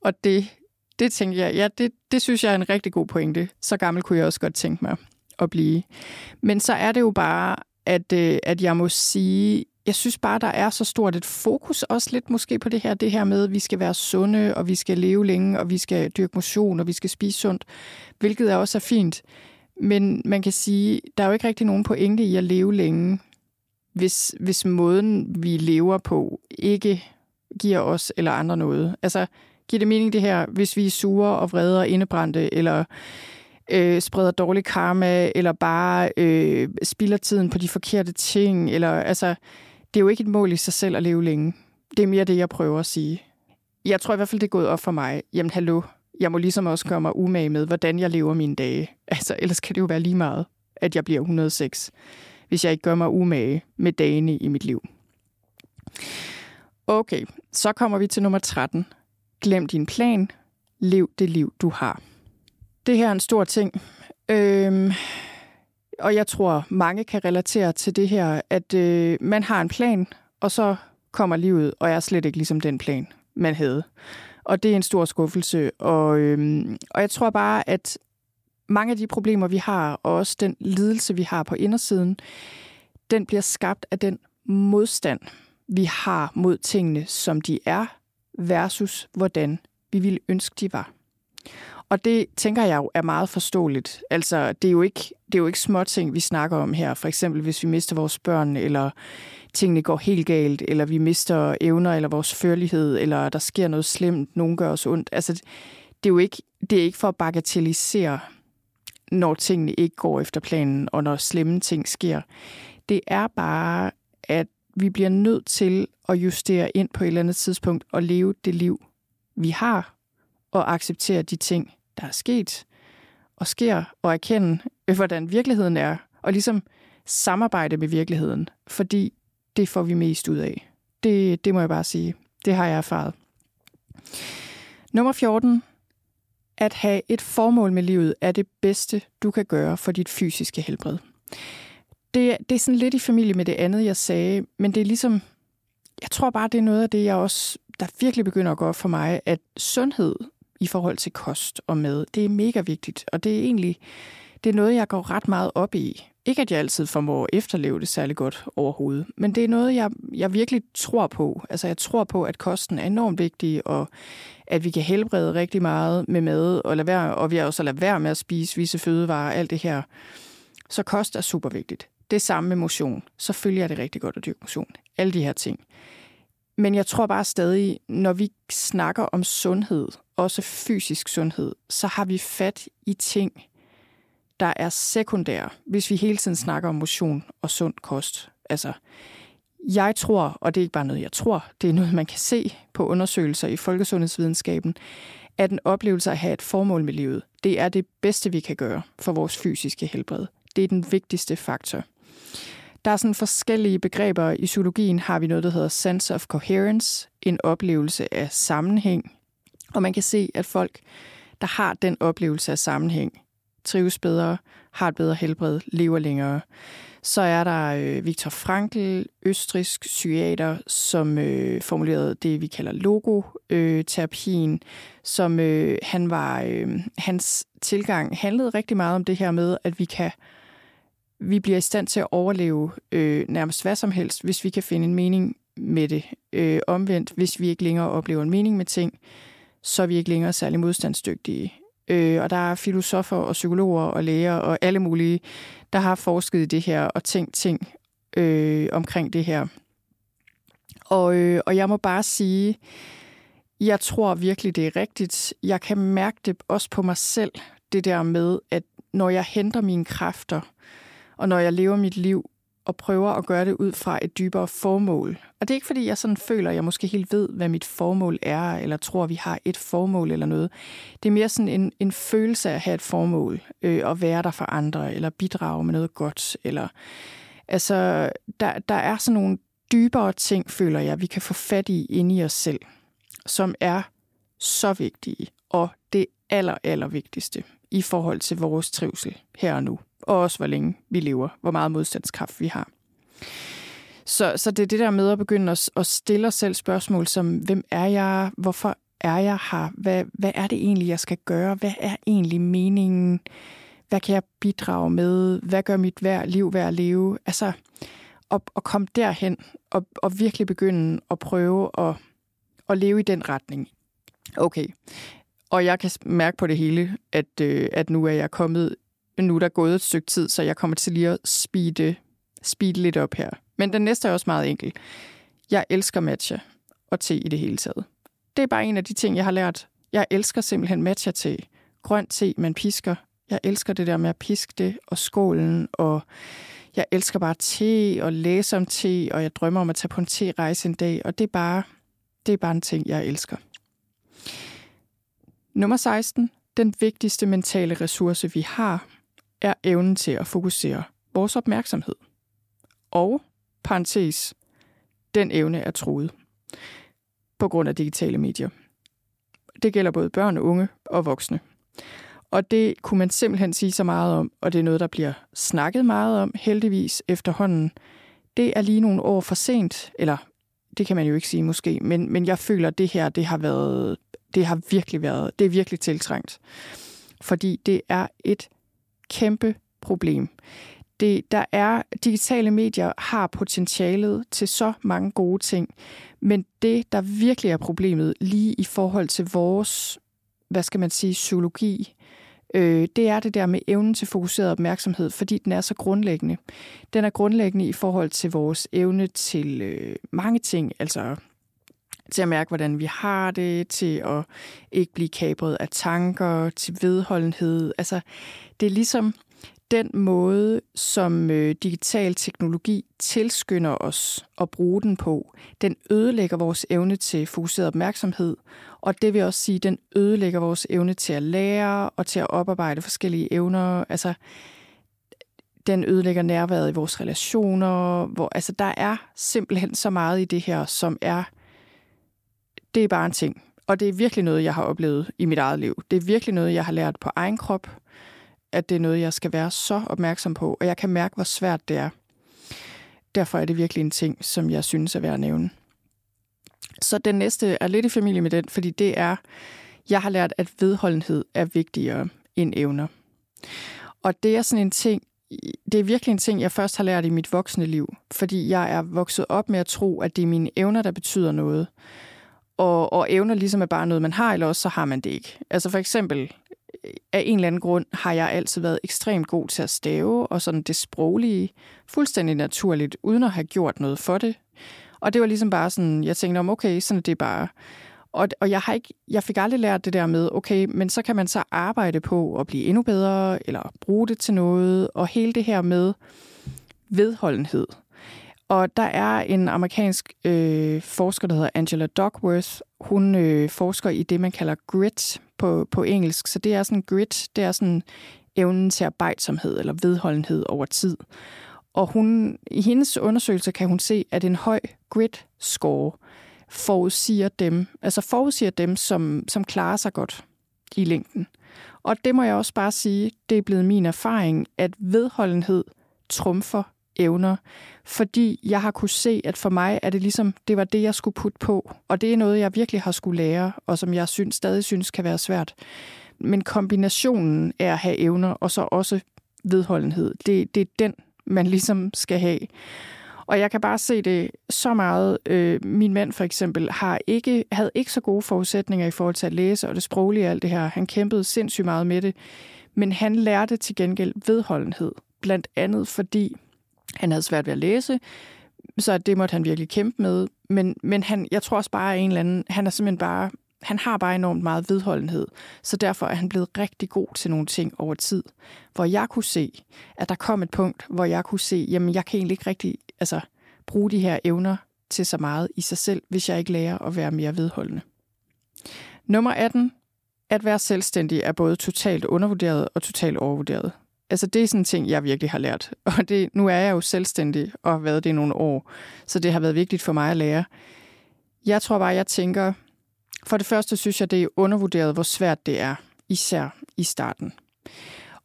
Og det, det tænkte jeg, ja, det, det synes jeg er en rigtig god pointe. Så gammel kunne jeg også godt tænke mig at blive. Men så er det jo bare, at, øh, at jeg må sige, jeg synes bare, der er så stort et fokus også lidt måske på det her, det her med, at vi skal være sunde, og vi skal leve længe, og vi skal dyrke motion, og vi skal spise sundt, hvilket er også er fint. Men man kan sige, der er jo ikke rigtig nogen pointe i at leve længe, hvis, hvis måden, vi lever på, ikke giver os eller andre noget. Altså, giver det mening det her, hvis vi er sure og vrede og indebrændte, eller øh, spreder dårlig karma, eller bare øh, spilder tiden på de forkerte ting, eller altså, det er jo ikke et mål i sig selv at leve længe. Det er mere det, jeg prøver at sige. Jeg tror i hvert fald, det er gået op for mig. Jamen, hallo, jeg må ligesom også gøre mig umage med, hvordan jeg lever mine dage. Altså, ellers kan det jo være lige meget, at jeg bliver 106, hvis jeg ikke gør mig umage med dagene i mit liv. Okay, så kommer vi til nummer 13. Glem din plan. Lev det liv, du har. Det her er en stor ting. Øhm, og jeg tror, mange kan relatere til det her, at øh, man har en plan, og så kommer livet, og er slet ikke ligesom den plan, man havde. Og det er en stor skuffelse. Og, øh, og jeg tror bare, at mange af de problemer, vi har, og også den lidelse, vi har på indersiden, den bliver skabt af den modstand, vi har mod tingene, som de er, versus hvordan vi ville ønske, de var. Og det tænker jeg jo er meget forståeligt. Altså, det er jo ikke, det er jo ikke små ting, vi snakker om her. For eksempel, hvis vi mister vores børn, eller tingene går helt galt, eller vi mister evner, eller vores førlighed, eller der sker noget slemt, nogen gør os ondt. Altså, det er jo ikke, det er ikke for at bagatellisere, når tingene ikke går efter planen, og når slemme ting sker. Det er bare, at vi bliver nødt til at justere ind på et eller andet tidspunkt og leve det liv, vi har, og acceptere de ting, der er sket og sker, og erkende, øh, hvordan virkeligheden er, og ligesom samarbejde med virkeligheden, fordi det får vi mest ud af. Det, det må jeg bare sige. Det har jeg erfaret. Nummer 14. At have et formål med livet er det bedste, du kan gøre for dit fysiske helbred. Det, det er sådan lidt i familie med det andet, jeg sagde, men det er ligesom, jeg tror bare, det er noget af det, jeg også, der virkelig begynder at gå op for mig, at sundhed i forhold til kost og mad. Det er mega vigtigt, og det er egentlig det er noget, jeg går ret meget op i. Ikke at jeg altid formår at efterleve det særlig godt overhovedet, men det er noget, jeg, jeg virkelig tror på. Altså jeg tror på, at kosten er enormt vigtig, og at vi kan helbrede rigtig meget med mad, og, lade være, og vi har også lade være med at spise visse fødevarer, alt det her. Så kost er super vigtigt. Det samme med motion. Selvfølgelig er det rigtig godt at dyrke motion. Alle de her ting. Men jeg tror bare stadig, når vi snakker om sundhed, også fysisk sundhed, så har vi fat i ting, der er sekundære, hvis vi hele tiden snakker om motion og sund kost. Altså, jeg tror, og det er ikke bare noget, jeg tror, det er noget, man kan se på undersøgelser i folkesundhedsvidenskaben, at en oplevelse at have et formål med livet, det er det bedste, vi kan gøre for vores fysiske helbred. Det er den vigtigste faktor. Der er sådan forskellige begreber. I psykologien har vi noget, der hedder sense of coherence, en oplevelse af sammenhæng. Og man kan se, at folk, der har den oplevelse af sammenhæng, trives bedre, har et bedre helbred, lever længere. Så er der øh, Viktor Frankl, østrisk psykiater, som øh, formulerede det, vi kalder logoterapien, som øh, han var, øh, hans tilgang handlede rigtig meget om det her med, at vi kan vi bliver i stand til at overleve øh, nærmest hvad som helst, hvis vi kan finde en mening med det. Øh, omvendt, hvis vi ikke længere oplever en mening med ting, så er vi ikke længere særlig modstandsdygtige. Øh, og der er filosofer og psykologer og læger og alle mulige, der har forsket i det her og tænkt ting øh, omkring det her. Og, øh, og jeg må bare sige, jeg tror virkelig, det er rigtigt. Jeg kan mærke det også på mig selv, det der med, at når jeg henter mine kræfter, og når jeg lever mit liv og prøver at gøre det ud fra et dybere formål. Og det er ikke, fordi jeg sådan føler, at jeg måske helt ved, hvad mit formål er, eller tror, at vi har et formål eller noget. Det er mere sådan en, en følelse af at have et formål, øh, og være der for andre, eller bidrage med noget godt. Eller, altså, der, der er sådan nogle dybere ting, føler jeg, vi kan få fat i inde i os selv, som er så vigtige, og det aller, aller vigtigste i forhold til vores trivsel her og nu, og også hvor længe vi lever, hvor meget modstandskraft vi har. Så, så det er det der med at begynde at, at stille os selv spørgsmål som, hvem er jeg, hvorfor er jeg her, hvad, hvad er det egentlig, jeg skal gøre, hvad er egentlig meningen, hvad kan jeg bidrage med, hvad gør mit hver liv værd at leve, altså at, at komme derhen og, og virkelig begynde at prøve at, at leve i den retning. Okay, og jeg kan mærke på det hele, at, øh, at nu er jeg kommet, nu er der gået et stykke tid, så jeg kommer til lige at speede, speede lidt op her. Men den næste er også meget enkel. Jeg elsker matcha og te i det hele taget. Det er bare en af de ting, jeg har lært. Jeg elsker simpelthen matcha te. Grønt te, man pisker. Jeg elsker det der med at piske det, og skålen, og jeg elsker bare te, og læse om te, og jeg drømmer om at tage på en te-rejse en dag, og det er bare, det er bare en ting, jeg elsker. Nummer 16. Den vigtigste mentale ressource, vi har, er evnen til at fokusere vores opmærksomhed. Og, parentes, den evne er truet på grund af digitale medier. Det gælder både børn, unge og voksne. Og det kunne man simpelthen sige så meget om, og det er noget, der bliver snakket meget om, heldigvis efterhånden. Det er lige nogle år for sent, eller det kan man jo ikke sige måske, men, men jeg føler, at det her, det har været, det har virkelig været, det er virkelig tiltrængt. Fordi det er et kæmpe problem. Det, der er, digitale medier har potentialet til så mange gode ting, men det, der virkelig er problemet lige i forhold til vores, hvad skal man sige, psykologi, øh, det er det der med evnen til fokuseret opmærksomhed, fordi den er så grundlæggende. Den er grundlæggende i forhold til vores evne til øh, mange ting, altså til at mærke, hvordan vi har det, til at ikke blive kabret af tanker, til vedholdenhed. Altså, det er ligesom den måde, som øh, digital teknologi tilskynder os at bruge den på, den ødelægger vores evne til fokuseret opmærksomhed, og det vil også sige, den ødelægger vores evne til at lære og til at oparbejde forskellige evner. Altså, den ødelægger nærværet i vores relationer. Hvor, altså, der er simpelthen så meget i det her, som er... Det er bare en ting. Og det er virkelig noget, jeg har oplevet i mit eget liv. Det er virkelig noget, jeg har lært på egen krop at det er noget, jeg skal være så opmærksom på, og jeg kan mærke, hvor svært det er. Derfor er det virkelig en ting, som jeg synes er værd at nævne. Så den næste er lidt i familie med den, fordi det er, jeg har lært, at vedholdenhed er vigtigere end evner. Og det er sådan en ting, det er virkelig en ting, jeg først har lært i mit voksne liv, fordi jeg er vokset op med at tro, at det er mine evner, der betyder noget. Og, og evner ligesom er bare noget, man har, eller også så har man det ikke. Altså for eksempel, af en eller anden grund har jeg altid været ekstremt god til at stave, og sådan det sproglige fuldstændig naturligt, uden at have gjort noget for det. Og det var ligesom bare sådan, jeg tænkte om, okay, sådan er det bare. Og, og jeg, har ikke, jeg fik aldrig lært det der med, okay, men så kan man så arbejde på at blive endnu bedre, eller bruge det til noget, og hele det her med vedholdenhed. Og der er en amerikansk øh, forsker, der hedder Angela Duckworth. Hun øh, forsker i det, man kalder grit på, på engelsk. Så det er sådan grit, det er sådan evnen til arbejdsomhed eller vedholdenhed over tid. Og hun, i hendes undersøgelse kan hun se, at en høj grit score forudsiger dem, altså forudsiger dem, som, som klarer sig godt i længden. Og det må jeg også bare sige, det er blevet min erfaring, at vedholdenhed trumfer evner, fordi jeg har kunne se, at for mig er det ligesom, det var det, jeg skulle putte på, og det er noget, jeg virkelig har skulle lære, og som jeg synes, stadig synes kan være svært. Men kombinationen af at have evner, og så også vedholdenhed, det, det er den, man ligesom skal have. Og jeg kan bare se det så meget. Øh, min mand for eksempel har ikke, havde ikke så gode forudsætninger i forhold til at læse og det sproglige og alt det her. Han kæmpede sindssygt meget med det. Men han lærte til gengæld vedholdenhed. Blandt andet fordi han havde svært ved at læse, så det måtte han virkelig kæmpe med. Men, men han, jeg tror også bare, at en eller anden, han er simpelthen bare, han har bare enormt meget vedholdenhed. Så derfor er han blevet rigtig god til nogle ting over tid. Hvor jeg kunne se, at der kom et punkt, hvor jeg kunne se, jamen jeg kan egentlig ikke rigtig altså, bruge de her evner til så meget i sig selv, hvis jeg ikke lærer at være mere vedholdende. Nummer 18. At være selvstændig er både totalt undervurderet og totalt overvurderet. Altså det er sådan en ting, jeg virkelig har lært. Og det, nu er jeg jo selvstændig og har været det i nogle år, så det har været vigtigt for mig at lære. Jeg tror bare, jeg tænker, for det første synes jeg, det er undervurderet, hvor svært det er, især i starten.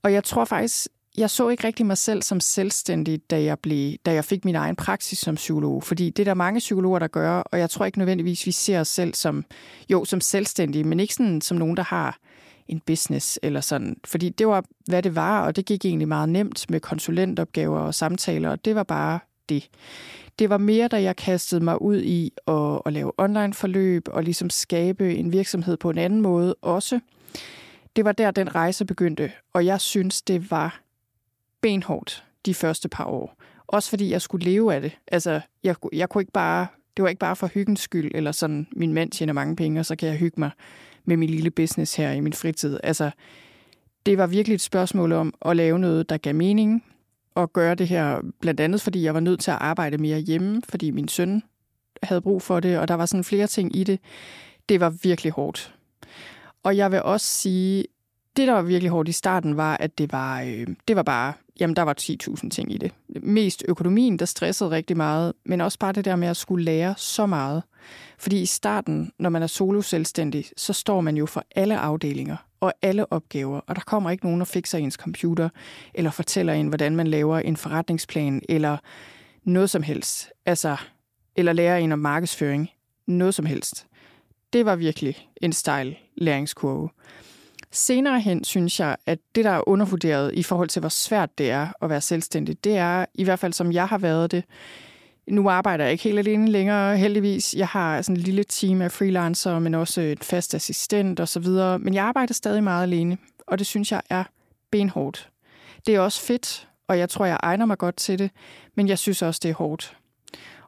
Og jeg tror faktisk, jeg så ikke rigtig mig selv som selvstændig, da jeg, blev, da jeg fik min egen praksis som psykolog. Fordi det er der mange psykologer, der gør, og jeg tror ikke nødvendigvis, vi ser os selv som, jo, som selvstændige, men ikke sådan som nogen, der har en business eller sådan. Fordi det var, hvad det var, og det gik egentlig meget nemt med konsulentopgaver og samtaler, og det var bare det. Det var mere, da jeg kastede mig ud i at, at lave online-forløb og ligesom skabe en virksomhed på en anden måde også. Det var der, den rejse begyndte, og jeg synes, det var benhårdt de første par år. Også fordi jeg skulle leve af det. Altså, jeg, jeg kunne ikke bare, det var ikke bare for hyggens skyld, eller sådan, min mand tjener mange penge, og så kan jeg hygge mig med min lille business her i min fritid. Altså, det var virkelig et spørgsmål om at lave noget, der gav mening, og gøre det her blandt andet, fordi jeg var nødt til at arbejde mere hjemme, fordi min søn havde brug for det, og der var sådan flere ting i det. Det var virkelig hårdt. Og jeg vil også sige, det, der var virkelig hårdt i starten, var, at det var, øh, det var bare, jamen der var 10.000 ting i det. Mest økonomien, der stressede rigtig meget, men også bare det der med at skulle lære så meget. Fordi i starten, når man er solo-selvstændig, så står man jo for alle afdelinger og alle opgaver, og der kommer ikke nogen og fikser ens computer, eller fortæller en, hvordan man laver en forretningsplan, eller noget som helst. Altså, eller lærer en om markedsføring. Noget som helst. Det var virkelig en stejl læringskurve. Senere hen synes jeg, at det, der er undervurderet i forhold til, hvor svært det er at være selvstændig, det er, i hvert fald som jeg har været det, nu arbejder jeg ikke helt alene længere, heldigvis. Jeg har sådan et lille team af freelancer, men også et fast assistent osv. Men jeg arbejder stadig meget alene, og det synes jeg er benhårdt. Det er også fedt, og jeg tror, jeg egner mig godt til det, men jeg synes også, det er hårdt.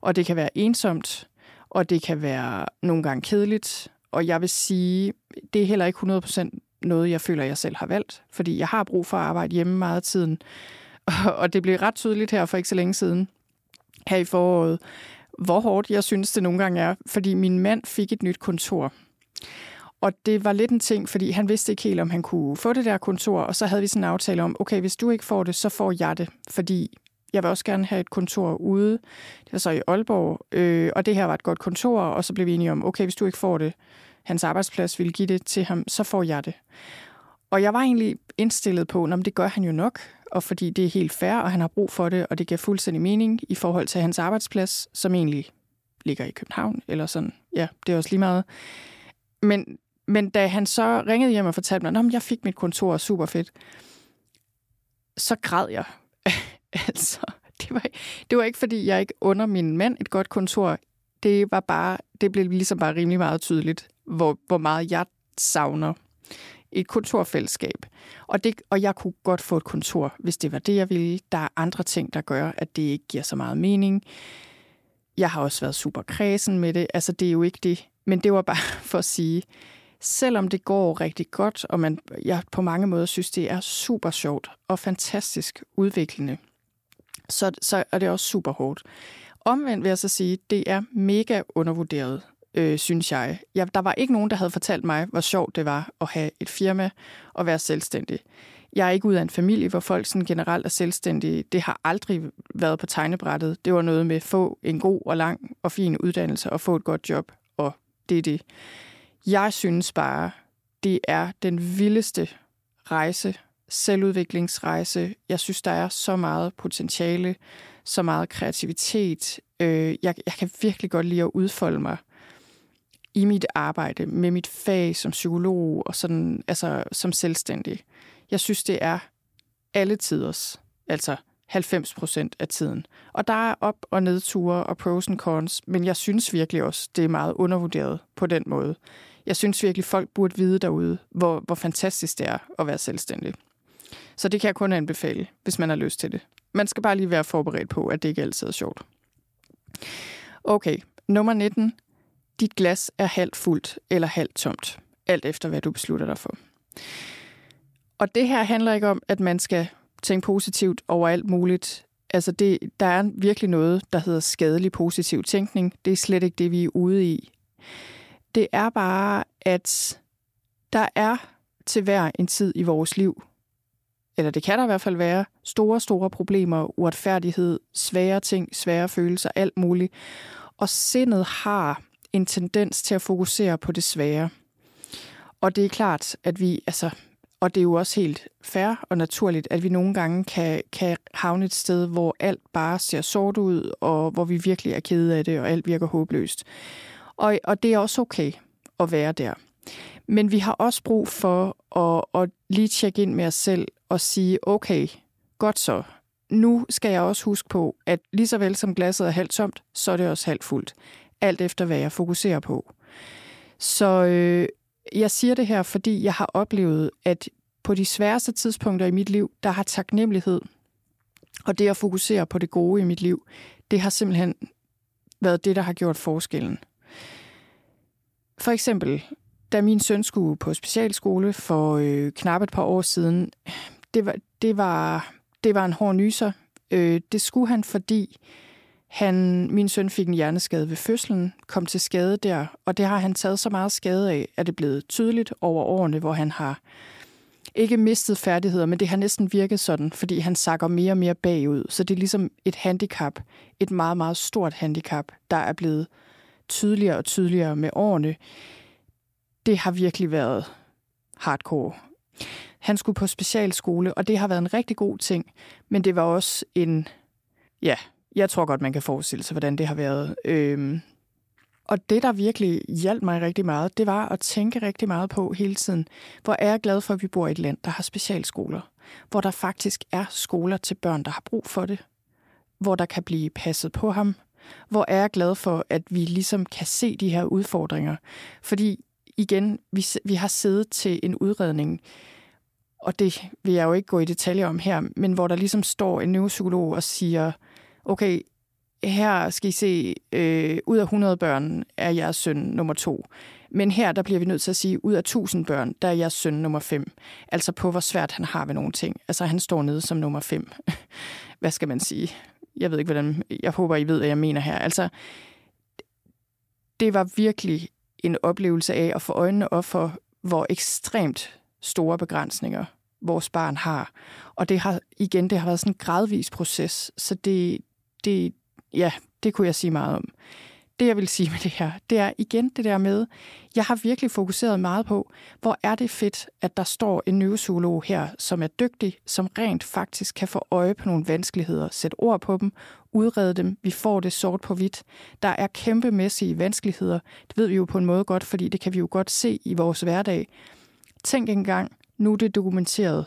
Og det kan være ensomt, og det kan være nogle gange kedeligt, og jeg vil sige, det er heller ikke 100% noget, jeg føler, jeg selv har valgt, fordi jeg har brug for at arbejde hjemme meget af tiden. Og det blev ret tydeligt her for ikke så længe siden, her i foråret, hvor hårdt jeg synes, det nogle gange er, fordi min mand fik et nyt kontor. Og det var lidt en ting, fordi han vidste ikke helt, om han kunne få det der kontor, og så havde vi sådan en aftale om, okay, hvis du ikke får det, så får jeg det, fordi jeg vil også gerne have et kontor ude. Det var så i Aalborg, øh, og det her var et godt kontor, og så blev vi enige om, okay, hvis du ikke får det, hans arbejdsplads ville give det til ham, så får jeg det. Og jeg var egentlig indstillet på, at det gør han jo nok, og fordi det er helt fair, og han har brug for det, og det giver fuldstændig mening i forhold til hans arbejdsplads, som egentlig ligger i København, eller sådan. Ja, det er også lige meget. Men, men da han så ringede hjem og fortalte mig, at jeg fik mit kontor, super fedt, så græd jeg. altså, det var, det var ikke, fordi jeg ikke under min mand et godt kontor. Det var bare, det blev ligesom bare rimelig meget tydeligt, hvor, hvor meget jeg savner et kontorfællesskab. Og, det, og jeg kunne godt få et kontor, hvis det var det, jeg ville. Der er andre ting, der gør, at det ikke giver så meget mening. Jeg har også været super kredsen med det. Altså, det er jo ikke det. Men det var bare for at sige, selvom det går rigtig godt, og man, jeg på mange måder synes, det er super sjovt og fantastisk udviklende, så, så er det også super hårdt. Omvendt vil jeg så sige, det er mega undervurderet øh, synes jeg. Ja, der var ikke nogen, der havde fortalt mig, hvor sjovt det var at have et firma og være selvstændig. Jeg er ikke ud af en familie, hvor folk sådan generelt er selvstændige. Det har aldrig været på tegnebrættet. Det var noget med at få en god og lang og fin uddannelse og få et godt job, og det er det. Jeg synes bare, det er den vildeste rejse, selvudviklingsrejse. Jeg synes, der er så meget potentiale, så meget kreativitet. Øh, jeg, jeg kan virkelig godt lide at udfolde mig i mit arbejde med mit fag som psykolog og sådan, altså som selvstændig. Jeg synes, det er alle tiders, altså 90 procent af tiden. Og der er op- og nedture og pros and cons, men jeg synes virkelig også, det er meget undervurderet på den måde. Jeg synes virkelig, folk burde vide derude, hvor, hvor fantastisk det er at være selvstændig. Så det kan jeg kun anbefale, hvis man har lyst til det. Man skal bare lige være forberedt på, at det ikke altid er sjovt. Okay, nummer 19 dit glas er halvt fuldt eller halvt tomt, alt efter hvad du beslutter dig for. Og det her handler ikke om, at man skal tænke positivt over alt muligt. Altså det, der er virkelig noget, der hedder skadelig positiv tænkning. Det er slet ikke det, vi er ude i. Det er bare, at der er til hver en tid i vores liv eller det kan der i hvert fald være, store, store problemer, uretfærdighed, svære ting, svære følelser, alt muligt. Og sindet har en tendens til at fokusere på det svære. Og det er klart, at vi, altså, og det er jo også helt fair og naturligt, at vi nogle gange kan, kan havne et sted, hvor alt bare ser sort ud, og hvor vi virkelig er kede af det, og alt virker håbløst. Og, og det er også okay at være der. Men vi har også brug for at, at lige tjekke ind med os selv og sige, okay, godt så. Nu skal jeg også huske på, at lige så vel som glasset er halvt tomt, så er det også halvt fuldt. Alt efter, hvad jeg fokuserer på. Så øh, jeg siger det her, fordi jeg har oplevet, at på de sværeste tidspunkter i mit liv, der har taknemmelighed og det at fokusere på det gode i mit liv, det har simpelthen været det, der har gjort forskellen. For eksempel, da min søn skulle på specialskole for øh, knap et par år siden, det var, det var, det var en hård nyser. Øh, det skulle han, fordi han, min søn fik en hjerneskade ved fødslen, kom til skade der, og det har han taget så meget skade af, at det er blevet tydeligt over årene, hvor han har ikke mistet færdigheder, men det har næsten virket sådan, fordi han sakker mere og mere bagud. Så det er ligesom et handicap, et meget, meget stort handicap, der er blevet tydeligere og tydeligere med årene. Det har virkelig været hardcore. Han skulle på specialskole, og det har været en rigtig god ting, men det var også en, ja, jeg tror godt, man kan forestille sig, hvordan det har været. Øhm, og det, der virkelig hjalp mig rigtig meget, det var at tænke rigtig meget på hele tiden, hvor er jeg glad for, at vi bor i et land, der har specialskoler. Hvor der faktisk er skoler til børn, der har brug for det. Hvor der kan blive passet på ham. Hvor er jeg glad for, at vi ligesom kan se de her udfordringer. Fordi igen, vi, vi har siddet til en udredning, og det vil jeg jo ikke gå i detaljer om her, men hvor der ligesom står en neuropsykolog og siger, okay, her skal I se, øh, ud af 100 børn er jeres søn nummer to. Men her der bliver vi nødt til at sige, ud af 1000 børn, der er jeres søn nummer 5. Altså på, hvor svært han har ved nogle ting. Altså han står nede som nummer 5. Hvad skal man sige? Jeg ved ikke, hvordan... Jeg håber, I ved, hvad jeg mener her. Altså, det var virkelig en oplevelse af at få øjnene op for, hvor ekstremt store begrænsninger vores barn har. Og det har igen, det har været sådan en gradvis proces, så det, det, ja, det kunne jeg sige meget om. Det, jeg vil sige med det her, det er igen det der med, jeg har virkelig fokuseret meget på, hvor er det fedt, at der står en neuropsykolog her, som er dygtig, som rent faktisk kan få øje på nogle vanskeligheder, sætte ord på dem, udrede dem, vi får det sort på hvidt. Der er kæmpemæssige vanskeligheder, det ved vi jo på en måde godt, fordi det kan vi jo godt se i vores hverdag. Tænk engang, nu er det dokumenteret.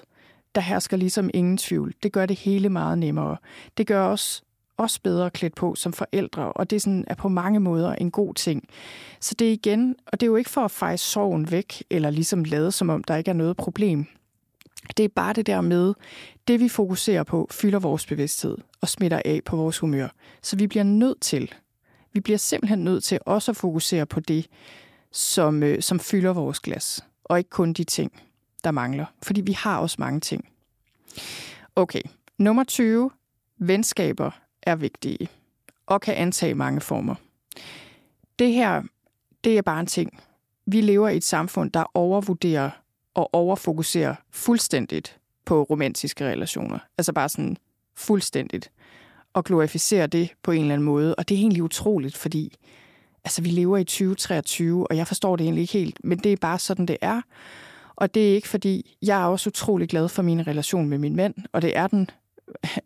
Der hersker ligesom ingen tvivl. Det gør det hele meget nemmere. Det gør også også bedre klædt på som forældre, og det sådan er på mange måder en god ting. Så det er igen, og det er jo ikke for at feje sorgen væk, eller ligesom lade som om der ikke er noget problem. Det er bare det der med, det vi fokuserer på, fylder vores bevidsthed og smitter af på vores humør. Så vi bliver nødt til, vi bliver simpelthen nødt til også at fokusere på det, som, øh, som fylder vores glas, og ikke kun de ting, der mangler. Fordi vi har også mange ting. Okay, nummer 20. Venskaber er vigtige og kan antage mange former. Det her, det er bare en ting. Vi lever i et samfund, der overvurderer og overfokuserer fuldstændigt på romantiske relationer. Altså bare sådan fuldstændigt. Og glorificerer det på en eller anden måde. Og det er egentlig utroligt, fordi altså, vi lever i 2023, og jeg forstår det egentlig ikke helt, men det er bare sådan, det er. Og det er ikke fordi, jeg er også utrolig glad for min relation med min mand, og det er den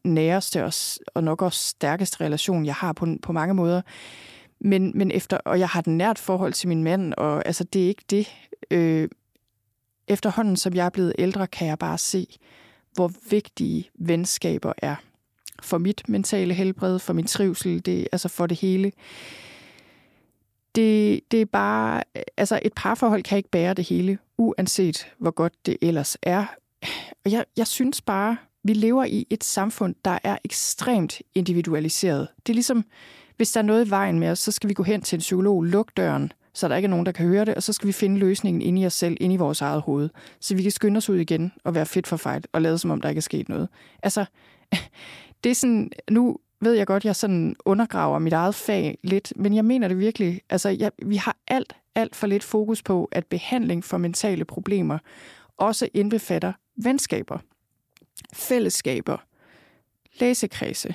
næreste og, og nok også stærkeste relation, jeg har på, på mange måder. Men, men efter, og jeg har et nært forhold til min mand, og altså, det er ikke det. Øh, efterhånden, som jeg er blevet ældre, kan jeg bare se, hvor vigtige venskaber er for mit mentale helbred, for min trivsel, det, altså for det hele. Det, det er bare, altså et parforhold kan ikke bære det hele, uanset hvor godt det ellers er. Og jeg, jeg synes bare, vi lever i et samfund, der er ekstremt individualiseret. Det er ligesom, hvis der er noget i vejen med os, så skal vi gå hen til en psykolog, lukke døren, så der ikke er nogen, der kan høre det, og så skal vi finde løsningen inde i os selv, inde i vores eget hoved, så vi kan skynde os ud igen og være fedt for fight og lade som om, der ikke er sket noget. Altså, det er sådan, nu ved jeg godt, jeg sådan undergraver mit eget fag lidt, men jeg mener det virkelig. Altså, jeg, vi har alt, alt for lidt fokus på, at behandling for mentale problemer også indbefatter venskaber fællesskaber, læsekredse,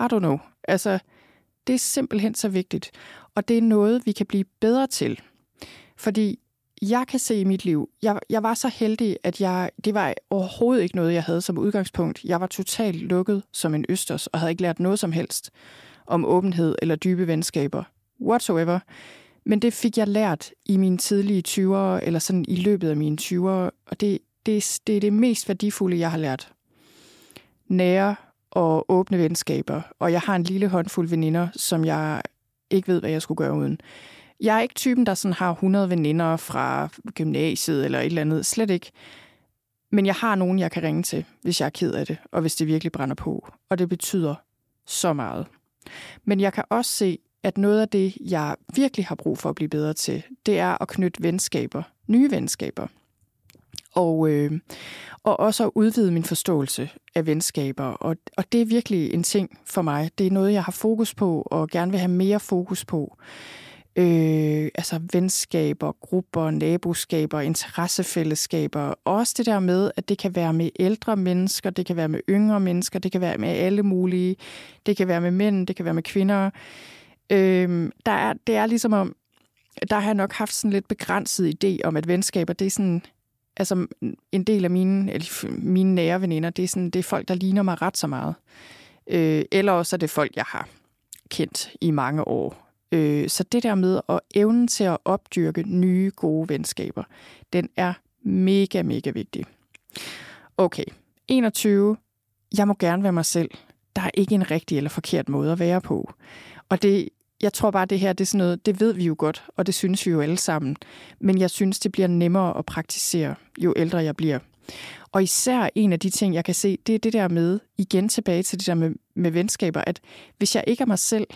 I don't know. Altså, det er simpelthen så vigtigt. Og det er noget, vi kan blive bedre til. Fordi jeg kan se i mit liv, jeg, jeg var så heldig, at jeg, det var overhovedet ikke noget, jeg havde som udgangspunkt. Jeg var totalt lukket som en østers, og havde ikke lært noget som helst om åbenhed eller dybe venskaber. Whatsoever. Men det fik jeg lært i mine tidlige 20'ere, eller sådan i løbet af mine 20'ere, og det, det, det er det mest værdifulde, jeg har lært. Nære og åbne venskaber, og jeg har en lille håndfuld veninder, som jeg ikke ved, hvad jeg skulle gøre uden. Jeg er ikke typen, der sådan har 100 veninder fra gymnasiet eller et eller andet. Slet ikke. Men jeg har nogen, jeg kan ringe til, hvis jeg er ked af det, og hvis det virkelig brænder på. Og det betyder så meget. Men jeg kan også se, at noget af det, jeg virkelig har brug for at blive bedre til, det er at knytte venskaber, nye venskaber. Og, øh, og også at udvide min forståelse af venskaber. Og, og det er virkelig en ting for mig. Det er noget, jeg har fokus på og gerne vil have mere fokus på. Øh, altså venskaber, grupper, naboskaber, interessefællesskaber. Også det der med, at det kan være med ældre mennesker, det kan være med yngre mennesker, det kan være med alle mulige. Det kan være med mænd, det kan være med kvinder. Øh, der er, det er ligesom om, der har jeg nok haft sådan lidt begrænset idé om, at venskaber, det er sådan, altså en del af mine, eller mine nære veninder, det er, sådan, det er folk, der ligner mig ret så meget. Øh, eller også er det folk, jeg har kendt i mange år. Øh, så det der med at evnen til at opdyrke nye, gode venskaber, den er mega, mega vigtig. Okay, 21. Jeg må gerne være mig selv. Der er ikke en rigtig eller forkert måde at være på. Og det, jeg tror bare, det her, det er sådan noget, det ved vi jo godt, og det synes vi jo alle sammen. Men jeg synes, det bliver nemmere at praktisere, jo ældre jeg bliver. Og især en af de ting, jeg kan se, det er det der med, igen tilbage til det der med, med venskaber, at hvis jeg ikke er mig selv,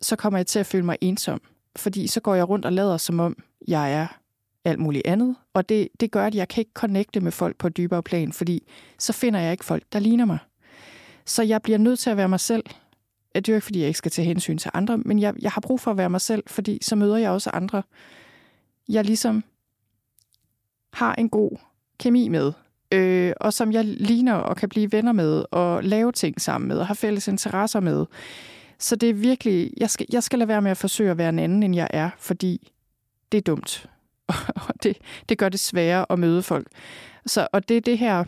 så kommer jeg til at føle mig ensom. Fordi så går jeg rundt og lader, som om jeg er alt muligt andet. Og det, det gør, at jeg kan ikke connecte med folk på et dybere plan, fordi så finder jeg ikke folk, der ligner mig. Så jeg bliver nødt til at være mig selv. Det er jo ikke, fordi jeg ikke skal tage hensyn til andre, men jeg, jeg har brug for at være mig selv, fordi så møder jeg også andre, jeg ligesom har en god kemi med, øh, og som jeg ligner og kan blive venner med, og lave ting sammen med, og har fælles interesser med. Så det er virkelig, jeg skal, jeg skal lade være med at forsøge at være en anden, end jeg er, fordi det er dumt. Og det, det gør det sværere at møde folk. Så, og det er det her,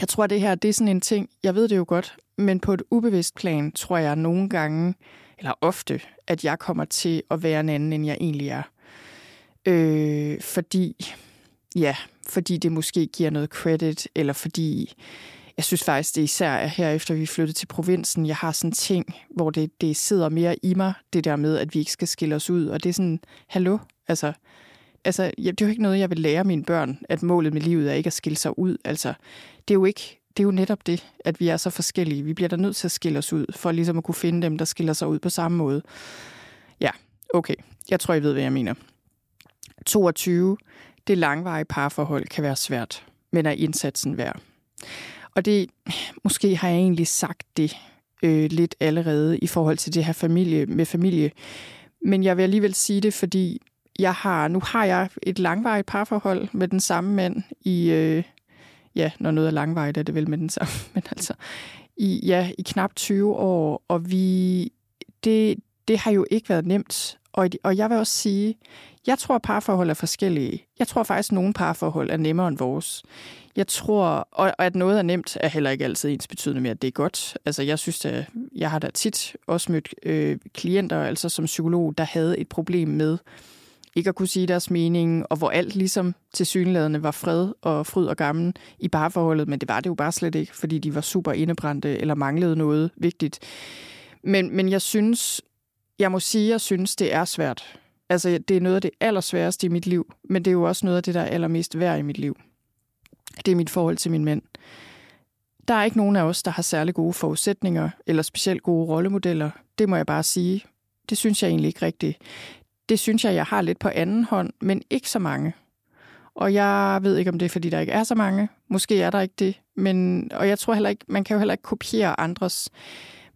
jeg tror, det her det er sådan en ting, jeg ved det jo godt, men på et ubevidst plan tror jeg nogle gange, eller ofte, at jeg kommer til at være en anden, end jeg egentlig er. Øh, fordi, ja, fordi det måske giver noget credit, eller fordi jeg synes faktisk, det især er her efter vi flyttede til provinsen, jeg har sådan ting, hvor det, det sidder mere i mig, det der med, at vi ikke skal skille os ud. Og det er sådan, hallo? Altså, altså ja, det er jo ikke noget, jeg vil lære mine børn, at målet med livet er ikke at skille sig ud. Altså, det er jo ikke, det er jo netop det, at vi er så forskellige. Vi bliver da nødt til at skille os ud, for ligesom at kunne finde dem, der skiller sig ud på samme måde. Ja, okay. Jeg tror, I ved, hvad jeg mener. 22. Det langvarige parforhold kan være svært, men er indsatsen værd. Og det, måske har jeg egentlig sagt det øh, lidt allerede i forhold til det her familie med familie. Men jeg vil alligevel sige det, fordi jeg har, nu har jeg et langvarigt parforhold med den samme mand i, øh, ja, når noget er langvejt, er det vel med den samme, men altså, i, ja, i knap 20 år, og vi, det, det har jo ikke været nemt. Og, og jeg vil også sige, jeg tror, at parforhold er forskellige. Jeg tror faktisk, at nogle parforhold er nemmere end vores. Jeg tror, og at noget er nemt, er heller ikke altid ens betydende med, at det er godt. Altså, jeg synes, at jeg har da tit også mødt øh, klienter, altså som psykolog, der havde et problem med ikke at kunne sige deres mening, og hvor alt ligesom til synlædende var fred og fryd og gammel i parforholdet, men det var det jo bare slet ikke, fordi de var super indebrændte eller manglede noget vigtigt. Men, men jeg synes, jeg må sige, jeg synes, det er svært. Altså, det er noget af det allersværeste i mit liv, men det er jo også noget af det, der er allermest værd i mit liv. Det er mit forhold til min mænd. Der er ikke nogen af os, der har særlig gode forudsætninger eller specielt gode rollemodeller. Det må jeg bare sige. Det synes jeg egentlig ikke rigtigt. Det synes jeg, jeg har lidt på anden hånd, men ikke så mange. Og jeg ved ikke, om det er, fordi der ikke er så mange. Måske er der ikke det. Men, og jeg tror heller ikke, man kan jo heller ikke kopiere andres.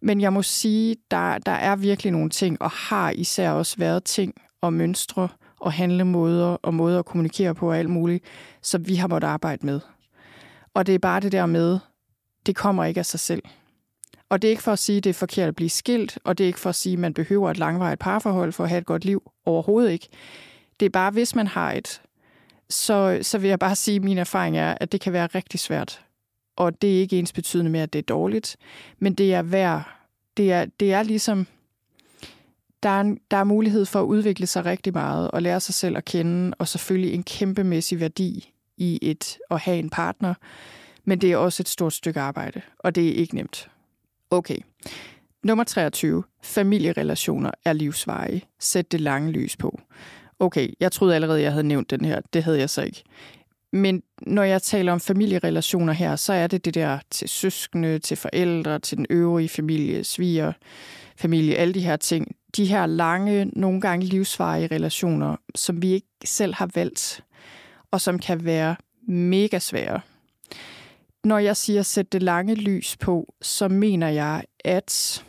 Men jeg må sige, der, der er virkelig nogle ting, og har især også været ting og mønstre og handlemåder og måder at kommunikere på og alt muligt, som vi har måttet arbejde med. Og det er bare det der med det kommer ikke af sig selv. Og det er ikke for at sige, at det er forkert at blive skilt, og det er ikke for at sige, at man behøver et langvarigt parforhold for at have et godt liv. Overhovedet ikke. Det er bare, hvis man har et, så, så vil jeg bare sige, at min erfaring er, at det kan være rigtig svært. Og det er ikke ens betydende med, at det er dårligt, men det er værd. Det er, det er ligesom, der er, en, der er mulighed for at udvikle sig rigtig meget og lære sig selv at kende, og selvfølgelig en kæmpemæssig værdi i et at have en partner. Men det er også et stort stykke arbejde, og det er ikke nemt. Okay. Nummer 23. Familierelationer er livsveje. Sæt det lange lys på. Okay, jeg troede allerede, jeg havde nævnt den her. Det havde jeg så ikke. Men når jeg taler om familierelationer her, så er det det der til søskende, til forældre, til den øvrige familie, sviger, familie, alle de her ting. De her lange, nogle gange livsvarige relationer, som vi ikke selv har valgt, og som kan være mega svære. Når jeg siger sæt det lange lys på, så mener jeg, at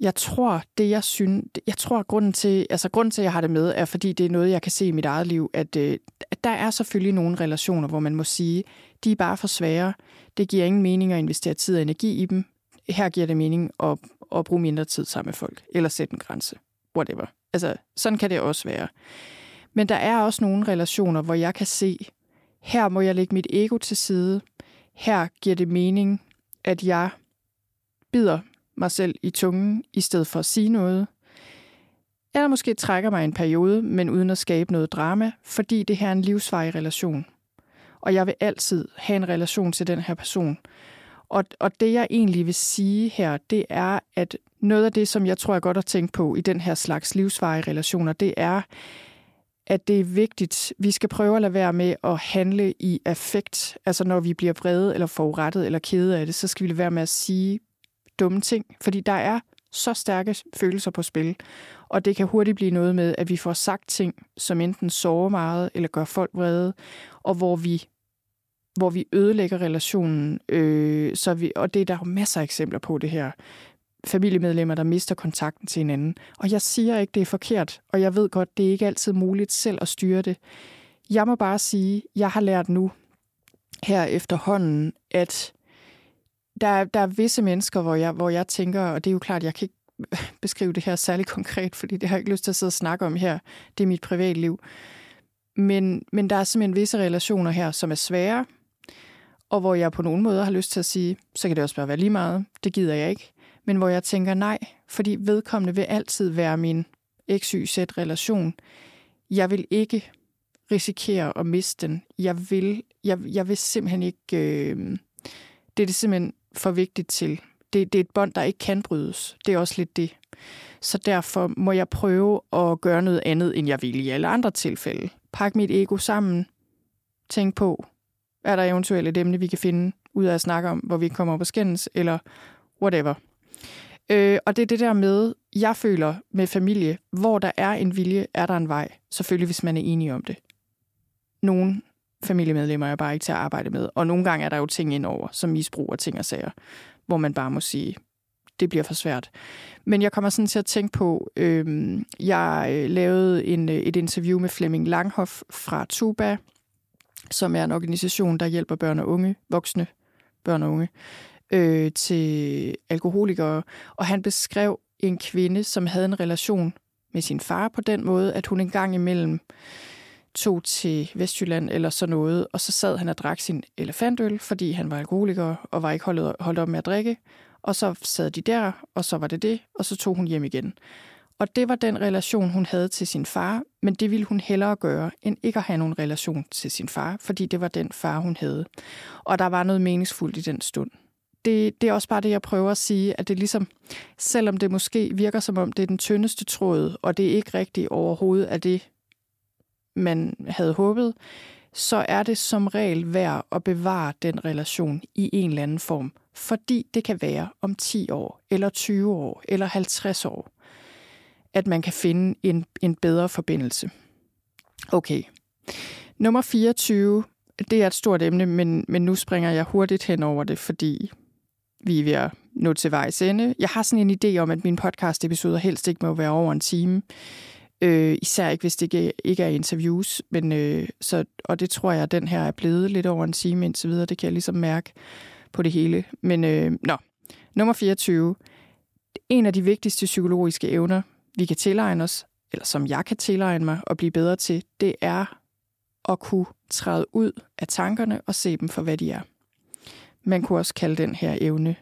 jeg tror, det jeg synes, jeg tror, grunden til, altså grunden til, at jeg har det med, er fordi det er noget, jeg kan se i mit eget liv, at, øh, at der er selvfølgelig nogle relationer, hvor man må sige, de er bare for svære. Det giver ingen mening at investere tid og energi i dem. Her giver det mening at, at bruge mindre tid sammen med folk, eller sætte en grænse. Whatever. Altså, sådan kan det også være. Men der er også nogle relationer, hvor jeg kan se, her må jeg lægge mit ego til side. Her giver det mening, at jeg bider mig selv i tungen, i stedet for at sige noget. Eller måske trækker mig en periode, men uden at skabe noget drama, fordi det her er en livsvarig relation. Og jeg vil altid have en relation til den her person. Og, og det jeg egentlig vil sige her, det er, at noget af det, som jeg tror er godt at tænke på i den her slags livsvarige relationer, det er, at det er vigtigt. Vi skal prøve at lade være med at handle i affekt. Altså når vi bliver vrede eller forurettet eller kede af det, så skal vi lade være med at sige dumme ting. Fordi der er så stærke følelser på spil. Og det kan hurtigt blive noget med, at vi får sagt ting, som enten sover meget eller gør folk vrede, og hvor vi hvor vi ødelægger relationen. Øh, så vi, og det er der jo masser af eksempler på det her familiemedlemmer, der mister kontakten til hinanden. Og jeg siger ikke, det er forkert, og jeg ved godt, det er ikke altid muligt selv at styre det. Jeg må bare sige, jeg har lært nu her efterhånden, at der, der er visse mennesker, hvor jeg, hvor jeg tænker, og det er jo klart, jeg kan ikke beskrive det her særlig konkret, fordi det har jeg ikke lyst til at sidde og snakke om her. Det er mit privatliv. Men, men der er simpelthen visse relationer her, som er svære, og hvor jeg på nogen måde har lyst til at sige, så kan det også bare være lige meget. Det gider jeg ikke men hvor jeg tænker nej, fordi vedkommende vil altid være min XYZ-relation. Jeg vil ikke risikere at miste den. Jeg vil, jeg, jeg vil simpelthen ikke... Øh, det er det simpelthen for vigtigt til. Det, det er et bånd, der ikke kan brydes. Det er også lidt det. Så derfor må jeg prøve at gøre noget andet, end jeg vil i alle andre tilfælde. Pak mit ego sammen. Tænk på, er der eventuelt et emne, vi kan finde ud af at snakke om, hvor vi kommer op og skændes, eller whatever. Øh, og det er det der med, jeg føler med familie, hvor der er en vilje, er der en vej. Selvfølgelig, hvis man er enige om det. Nogle familiemedlemmer er bare ikke til at arbejde med, og nogle gange er der jo ting indover, som misbrug og ting og sager, hvor man bare må sige, det bliver for svært. Men jeg kommer sådan til at tænke på, øhm, øh, jeg lavede en, øh, et interview med Flemming Langhoff fra Tuba, som er en organisation, der hjælper børn og unge, voksne børn og unge, øh, til alkoholikere, og han beskrev en kvinde, som havde en relation med sin far på den måde, at hun en gang imellem tog til Vestjylland eller sådan noget, og så sad han og drak sin elefantøl, fordi han var alkoholiker og var ikke holdt, holdt op med at drikke. Og så sad de der, og så var det det, og så tog hun hjem igen. Og det var den relation, hun havde til sin far, men det ville hun hellere gøre, end ikke at have nogen relation til sin far, fordi det var den far, hun havde. Og der var noget meningsfuldt i den stund det, det er også bare det, jeg prøver at sige, at det ligesom, selvom det måske virker som om, det er den tyndeste tråd, og det er ikke rigtigt overhovedet af det, man havde håbet, så er det som regel værd at bevare den relation i en eller anden form, fordi det kan være om 10 år, eller 20 år, eller 50 år, at man kan finde en, en bedre forbindelse. Okay. Nummer 24, det er et stort emne, men, men nu springer jeg hurtigt hen over det, fordi vi er ved at nå til vejs ende. Jeg har sådan en idé om, at mine podcast-episoder helst ikke må være over en time. Øh, især ikke, hvis det ikke, ikke er interviews. Men, øh, så, og det tror jeg, at den her er blevet lidt over en time indtil videre. Det kan jeg ligesom mærke på det hele. Men øh, nå, nummer 24. En af de vigtigste psykologiske evner, vi kan tilegne os, eller som jeg kan tilegne mig og blive bedre til, det er at kunne træde ud af tankerne og se dem for, hvad de er. Man kunne også kalde den her evne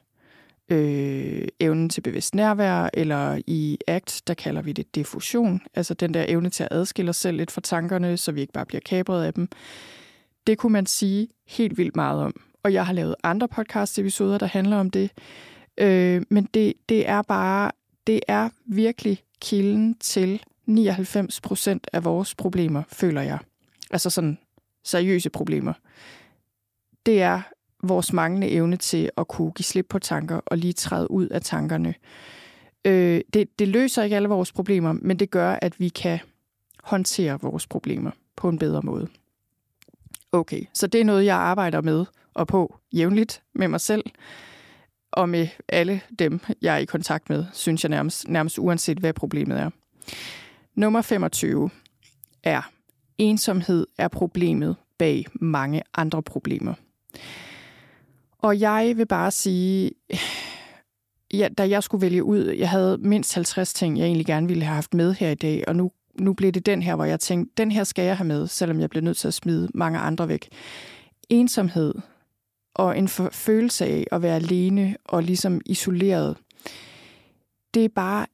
øh, evnen til bevidst nærvær, eller i ACT, der kalder vi det diffusion, altså den der evne til at adskille os selv lidt fra tankerne, så vi ikke bare bliver kabret af dem. Det kunne man sige helt vildt meget om. Og jeg har lavet andre podcast-episoder, der handler om det. Øh, men det, det er bare, det er virkelig kilden til 99 procent af vores problemer, føler jeg. Altså sådan seriøse problemer. Det er vores manglende evne til at kunne give slip på tanker og lige træde ud af tankerne. Øh, det, det løser ikke alle vores problemer, men det gør, at vi kan håndtere vores problemer på en bedre måde. Okay, så det er noget, jeg arbejder med og på jævnligt med mig selv og med alle dem, jeg er i kontakt med, synes jeg nærmest, nærmest uanset, hvad problemet er. Nummer 25 er, ensomhed er problemet bag mange andre problemer. Og jeg vil bare sige, ja, da jeg skulle vælge ud, jeg havde mindst 50 ting, jeg egentlig gerne ville have haft med her i dag, og nu, nu blev det den her, hvor jeg tænkte, den her skal jeg have med, selvom jeg blev nødt til at smide mange andre væk. Ensomhed og en følelse af at være alene og ligesom isoleret, det er bare,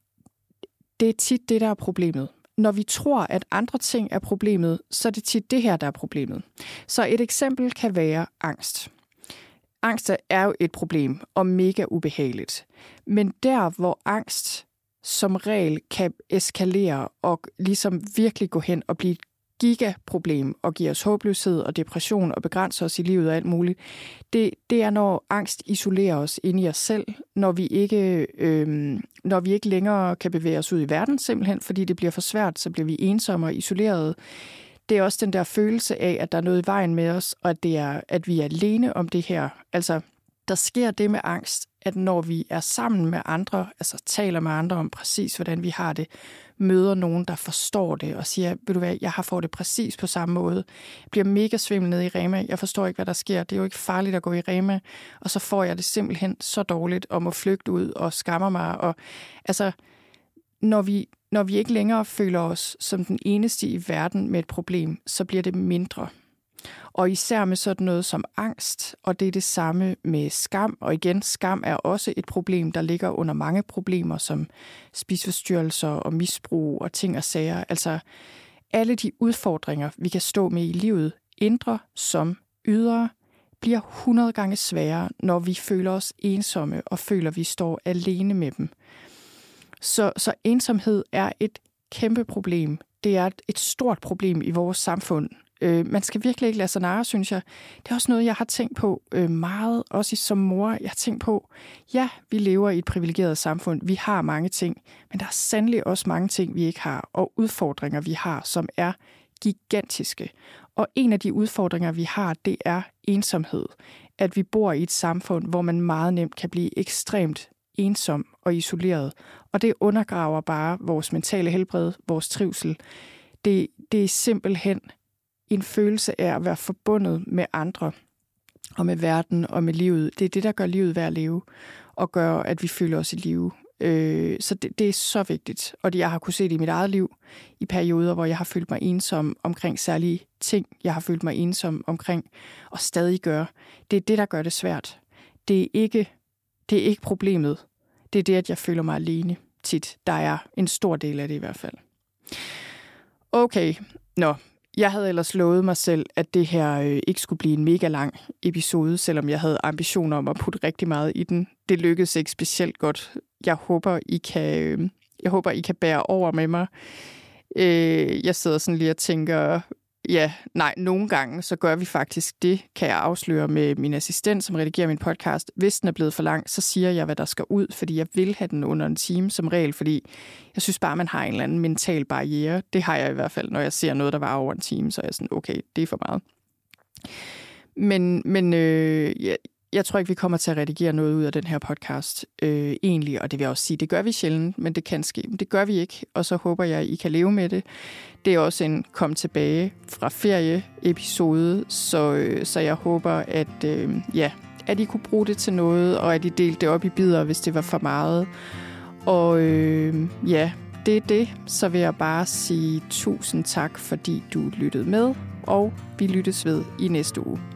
det er tit det, der er problemet. Når vi tror, at andre ting er problemet, så er det tit det her, der er problemet. Så et eksempel kan være angst angst er jo et problem og mega ubehageligt. Men der, hvor angst som regel kan eskalere og ligesom virkelig gå hen og blive et gigaproblem og give os håbløshed og depression og begrænse os i livet og alt muligt, det, det er, når angst isolerer os ind i os selv, når vi, ikke, øh, når vi ikke længere kan bevæge os ud i verden simpelthen, fordi det bliver for svært, så bliver vi ensomme og isolerede det er også den der følelse af, at der er noget i vejen med os, og at, det er, at vi er alene om det her. Altså, der sker det med angst, at når vi er sammen med andre, altså taler med andre om præcis, hvordan vi har det, møder nogen, der forstår det og siger, ved du hvad, jeg har fået det præcis på samme måde. Jeg bliver mega svimmel nede i Rema. Jeg forstår ikke, hvad der sker. Det er jo ikke farligt at gå i Rema. Og så får jeg det simpelthen så dårligt og må flygte ud og skammer mig. Og altså, når vi, når vi ikke længere føler os som den eneste i verden med et problem, så bliver det mindre. Og især med sådan noget som angst, og det er det samme med skam. Og igen, skam er også et problem, der ligger under mange problemer, som spiseforstyrrelser og misbrug og ting og sager. Altså alle de udfordringer, vi kan stå med i livet, indre som ydre, bliver 100 gange sværere, når vi føler os ensomme og føler, at vi står alene med dem. Så, så ensomhed er et kæmpe problem. Det er et, stort problem i vores samfund. Øh, man skal virkelig ikke lade sig narre, synes jeg. Det er også noget, jeg har tænkt på øh, meget, også som mor. Jeg har tænkt på, ja, vi lever i et privilegeret samfund. Vi har mange ting, men der er sandelig også mange ting, vi ikke har, og udfordringer, vi har, som er gigantiske. Og en af de udfordringer, vi har, det er ensomhed. At vi bor i et samfund, hvor man meget nemt kan blive ekstremt ensom og isoleret. Og det undergraver bare vores mentale helbred, vores trivsel. Det, det er simpelthen en følelse af at være forbundet med andre og med verden og med livet. Det er det, der gør livet værd at leve og gør, at vi føler os i live. Øh, så det, det er så vigtigt. Og det jeg har kunne se det i mit eget liv i perioder, hvor jeg har følt mig ensom omkring særlige ting, jeg har følt mig ensom omkring og stadig gør. Det er det, der gør det svært. Det er ikke, det er ikke problemet det er det, at jeg føler mig alene tit. Der er en stor del af det i hvert fald. Okay, nå. Jeg havde ellers lovet mig selv, at det her øh, ikke skulle blive en mega lang episode, selvom jeg havde ambitioner om at putte rigtig meget i den. Det lykkedes ikke specielt godt. Jeg håber, I kan, øh, jeg håber, I kan bære over med mig. Øh, jeg sidder sådan lige og tænker, Ja, nej, nogle gange så gør vi faktisk det, kan jeg afsløre med min assistent, som redigerer min podcast. Hvis den er blevet for lang, så siger jeg, hvad der skal ud, fordi jeg vil have den under en time som regel, fordi jeg synes bare, man har en eller anden mental barriere. Det har jeg i hvert fald, når jeg ser noget, der var over en time, så er jeg sådan, okay, det er for meget. Men, men øh, jeg, jeg tror ikke, vi kommer til at redigere noget ud af den her podcast øh, egentlig, og det vil jeg også sige, det gør vi sjældent, men det kan ske. Men det gør vi ikke, og så håber jeg, I kan leve med det. Det er også en kom tilbage fra ferie episode, så, øh, så jeg håber, at, øh, ja, at I kunne bruge det til noget, og at I delte det op i bidder, hvis det var for meget. Og øh, ja, det er det. Så vil jeg bare sige tusind tak, fordi du lyttede med, og vi lyttes ved i næste uge.